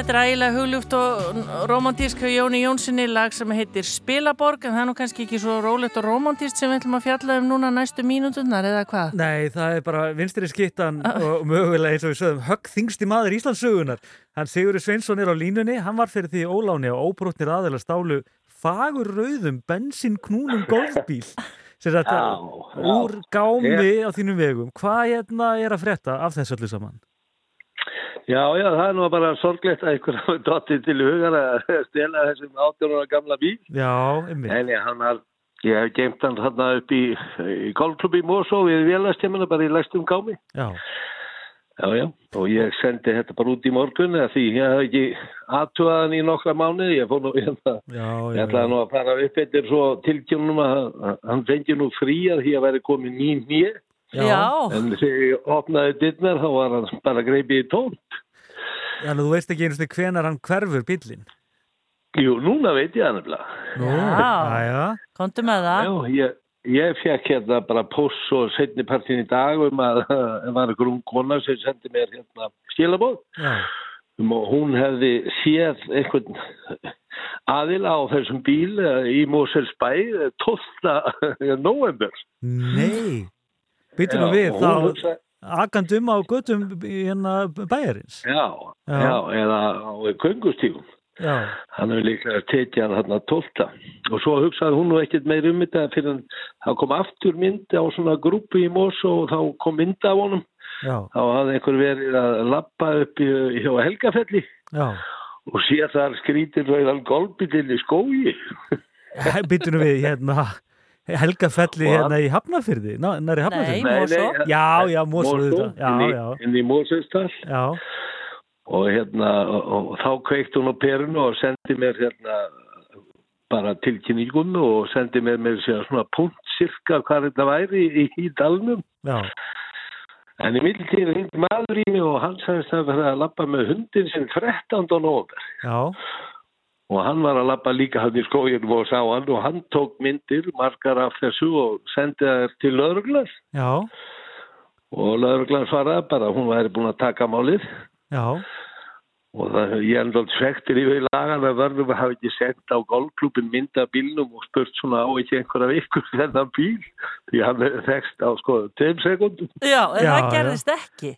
Þetta er ægilega hugljúft og romantísk hjá Jóni Jónssoni lag sem heitir Spilaborg en það er nú kannski ekki svo rólegt og romantíst sem við ætlum að fjalla um núna næstu mínúturnar eða hvað? Nei, það er bara vinstri skittan og mögulega eins og við sögum höggþingsti maður Íslandsugunar. Hann Sigurður Sveinsson er á línunni, hann var fyrir því óláni og óbrotnir aðeila stálu fagur rauðum bensinknúnum golfbíl sem þetta úr gámi á þínum vegum. Hvað hérna er að frétta af þessu öllu saman? Já, já, það er nú bara sorglegt að einhver hafi dottið til hugan að stela þessum 18 ára gamla bíl. Já, einmitt. En ég, hann har, ég hef geimt hann þarna upp í, í golfklubi Mosó við vélastemuna bara í læstum gámi. Já. Já, já, og ég sendi þetta bara út í morgun eða því ég hef ekki aðtugaðan í nokkra mánuði, ég fór nú hérna, ég ætlaði nú að fara upp eftir svo tilkjónum að hann fengi nú frí að því að væri komið nýn nýja. Já. En þegar ég opnaði dittnar þá var hann bara greipið í tón. Já, þú veist ekki einhverstu hvenar hann hverfur bílinn. Jú, núna veit ég hann. Nú, Já. já. Komdu með það. Já, ég, ég fekk hérna bara post og setni partin í dag um að það var einhver ung kona sem sendi mér hérna skilabóð Já. um og hún hefði séð einhvern aðila á þessum bíl eh, í Moselsbæ 12. november. Nei. Býtum Já, við þá hún hugsaði- akandum á göttum hérna bæjarins. Já, Já. já, eða á köngustígum. Já. Hann hefur líklega tekið hann hérna 12. Og svo hugsaði hún nú ekkert meir um þetta fyrir hann, það kom aftur mynd á svona grúpu í Mos og þá kom mynd af honum. Já. Þá hafði einhver verið að lappa upp í, hjá Helgafelli Já. og sé þar skrítir rauðan golfbílinn í skógi. Býtum nú við hérna Helgafelli Og hérna í Hafnafyrði, Ná- nær í Hafnafyrði. Nei, nei, Já, auðvitað. Já, inn í, já. inn í Mosestal. Já. Og hérna, og, og þá kveikt hún á perunu og sendi mér hérna bara tilkynningum og sendi mér með sér svona punkt cirka hvað þetta væri í, í dalnum. Já. En í mittiltíð hindi maður í mig og hann sagðist að vera að lappa með hundin sinn 13. november. Já. Og hann var að lappa líka hann í skóginum og sá hann og hann tók myndir, margar af þessu og sendi þær til. Já. Og lögreglas svaraði bara hún væri búin að taka málið. Já. Og það, ég er náttúrulega svektir yfir lagan að verðum að hafa ekki sett á golfklubin mynda bílnum og spurt svona á ekki einhverja vikur þennan bíl. Því hann er þekst á sko tveim sekundum. Já, en Já, það já. gerðist ekki.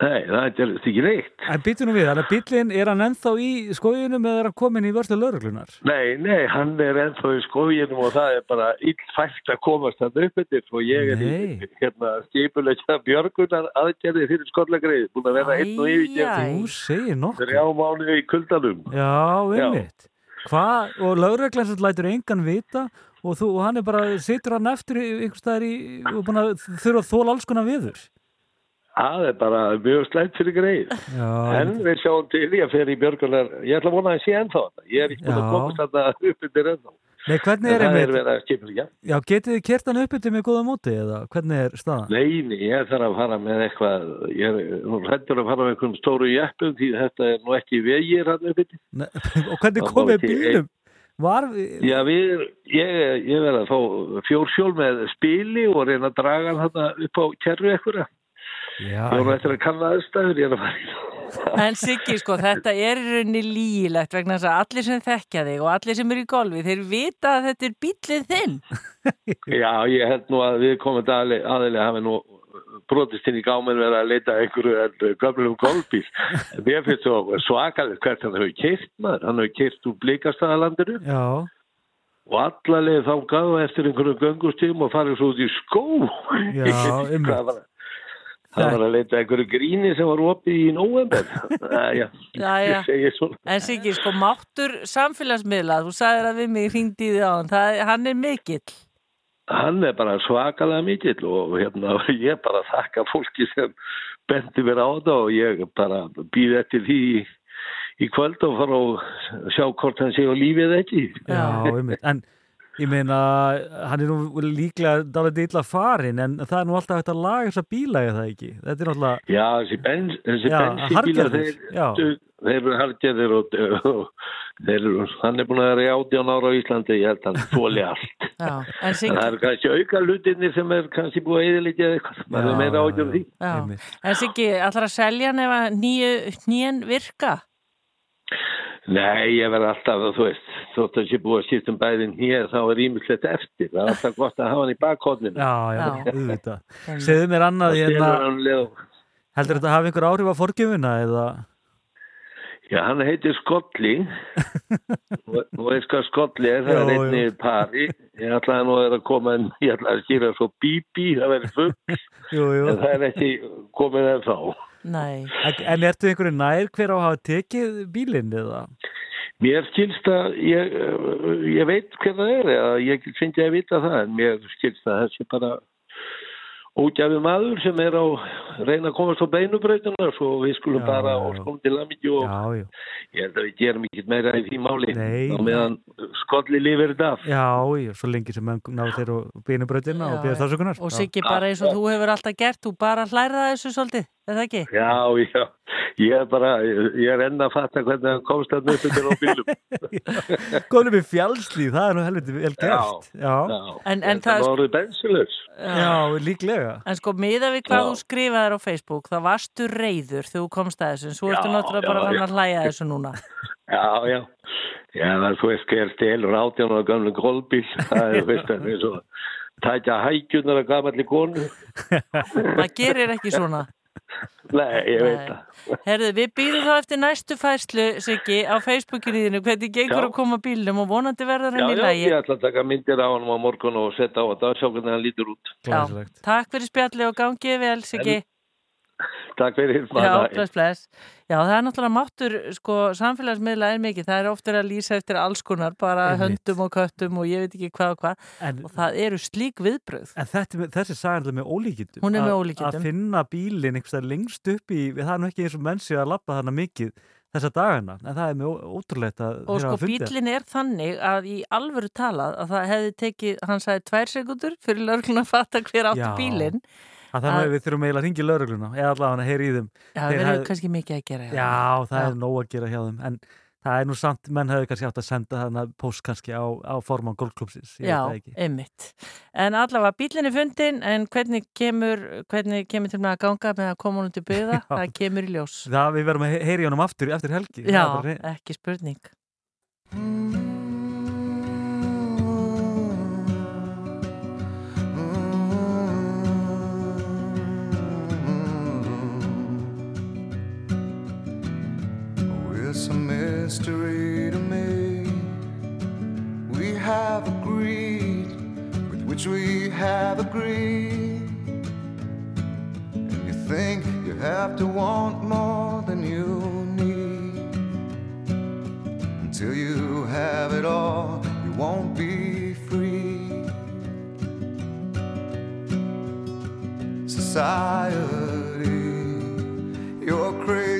Nei, það gerðist ekki neitt. En býtu nú við, þannig að bíllinn er hann ennþá í skóginum eða er hann komin í vörslu lauruglunar? Nei, nei, hann er ennþá í skóginum og það er bara illfælt að komast hann upp eftir og ég er í hérna, skipulegja björgunar aðgerði fyrir skollegreið, búin að vera einn og yfirgerð þrjá mánu í kuldanum. Já, einmitt. Hvað, og lauruglan sem lætur engan vita og, þú, og hann er bara, situr hann eftir í- einhvers staðar í, og búin að þurfa að þóla alls konar viður. Það er bara mjög slæmt fyrir greið. Já, En við sjáum til ég fer í björgunar, ég ætla að vona að ég sé ennþá þetta. Ég er ekki búin að komast þetta upp eftir ennþá. Nei, hvernig er það er einmitt? verið að skipulegja. Já, getið þið kert hann upp eftir með góða móti eða hvernig er staðan? Nei, nei, ég þarf að fara með eitthvað, ég er nú hrættur að fara með einhverjum stóru jeppum því þetta er nú ekki vegir hann upp. Nei, og hvernig Það komið ekki- bílum? Var, Já, við, ég, ég verði að fá fjórsjól með spili og reyna að draga hann upp á kerru ekkura. Já. Ég voru eftir að kanna aðstæður, ég er að fara í En Siggi, sko, þetta er í rauninni lígilegt vegna þess að allir sem þekkja þig og allir sem eru í golfi, þeir vita að þetta er bíllið þinn. Já, ég held nú að við komum aðeinslega hafi nú brotist inn í gáminn verið að leita að einhverju gömlum golfbíl. Mér finnst svo svakalegt hvert hann hefur keirt maður. Hann hefur keirt úr blíkastæðalandinu Já. og allarlega þá gáðu eftir einhverju göngustíðum og farið svo út í skó. Já, einmitt. Það var, það að leita einhverju gríni sem var opið í november. Já, já. ég segi svona. En Siggi, sko, máttur samfélagsmiðla, þú sagðir að við mig hringdi í því á hann, það, hann er mikill. Hann er bara svakalega mikill og hérna, ég bara þakka fólki sem bendi mér á þetta og ég bara býð eftir því í, kvöld og fara og sjá hvort hann sé á lífið ekki. Já, einmitt. En ég meina, hann er nú líklega dálítið illa farin en það er nú alltaf hægt að laga þessa bíla eða það ekki. Þetta er náttúrulega... Já, þessi, bens, þessi Já, bensínbílar, harðgerðir, þeir, já. þeir eru hargerðir og, og þeir eru, hann er búin að vera í 18 ára á Íslandi, ég held að hann þóli allt. Já, en Siggi, það eru kannski auka hlutinni sem er kannski búið að eðilegja eitthvað. Maður er meira ágjörð því. já. En Siggi, ætlar að selja hann ef að nýju hnýjan virka? Nei, ég verð alltaf, þú veist, þótt að sé búið að skipta um bæðin hér, þá er ímyndslegt eftir. Það er alltaf gott að hafa hann í bakhóðninu. Já, já, auðvitað. Segðu mér annað, Það hérna, heldur þetta hafi einhver áhrif á forgjöfuna eða... Já, hann heitir Skolli og og veist hvað Skolli er, það Já, er já. einni pari ég ætlaði nú að koma en ég ætlaði að skýra svo bíbí, það verður fugg Jú, jú. en það er ekki komið en þá Nei. En, ertu einhverju nær hver á að hafa tekið bílinn eða? Mér skilst að ég, ég veit hver það er eða ég finnst ég að vita það en mér skilst að þessi bara ógæfi maður sem er á reyna að komast á beinubrautuna svo við skulum Já, bara skulum til aðmyggju og Já, já. ég held að við gerum ekki meira í því máli Nei, og meðan Skolli lifir þetta af Já, já, svo lengi sem menn ná þeir og beinubrautina og Já, býðast ásökunar. Og Siggi, bara eins og þú hefur alltaf gert, þú bara hlærða þessu svolítið, er það ekki? Já, já, ég er bara, ég er enn að fatta hvernig hann komst að nöttu til á bílum. Góðum við fjálslíð, það er nú helviti vel gert. Já, En, en það það, var orðið bensilus. já, líklega. En sko, miða við hvað Já. þú skrifaðir á Facebook, það varstu reyður þegar þú komst að þessu, en svo ertu Já, náttúrulega bara já, já. að hlæja að þessu núna. Já, já. Já, það er svo ekki er stelur átján og gamlu golfbíl. Það er, veist, það er svo tækja hækjunar að gamalli konu. Það gerir ekki svona. Nei, ég veit það. Herðu, við býðum þá eftir næstu færslu, Siggi, á Facebookinu þínu, hvernig gengur Já. að koma bílnum og vonandi verður Já, hann í já, lægi. ég ætla að taka myndir á hann á morgun og setja á þetta og sjá hvernig hann lítur út. Já, takk fyrir spjalli og gangið vel, Siggi. Takk fyrir. Já, bless, bless. Já, það er náttúrulega máttur, sko, samfélagsmiðla er mikið. Það er oftur að lýsa eftir alls konar, bara Einmitt. höndum og köttum og ég veit ekki hvað og hvað. En- og það eru slík viðbröð. En þetta, þessi sagan er með ólíkindum. Hún er með ólíkindum. Að finna bílinn einhvers staðar lengst upp í, það er nú ekki eins og mennsi að lappa þarna mikið þessa dagana, en það er með ó- ótrúlegt að Og sko bílinn er þannig að í alvöru talað að það hefði tekið, hann sagði tvær sekundur fyrir lörglun að fatta hver áttu Já. bílinn að að við þurfum eiginlega að ringi laurugluna eða allavega að heyri í þeim Já, það verður hefðu- kannski mikið að gera hjá Já, þeim. það Já. er nóg að gera hjá þeim en það er nú samt, menn hefur kannski átt að senda þarna post kannski á, á forman golfklubsins ég Já, það einmitt. En allavega bílinn er fundin, en hvernig kemur, hvernig kemur til með að ganga með að koma hún til byggða, Já. það kemur í ljós. Það við verðum að he- heyri honum aftur eftir helgi það Já, ekki spurning. A mystery to me. We have agreed with which we have agreed. And you think you have to want more than you need. Until you have it all, you won't be free. Society, you're crazy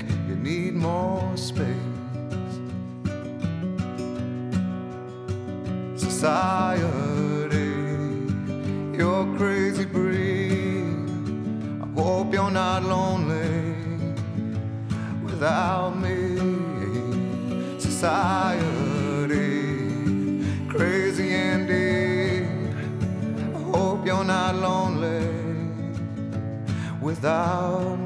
need more space. Society, you're crazy breed. I hope you're not lonely without me. Society, crazy indeed. I hope you're not lonely without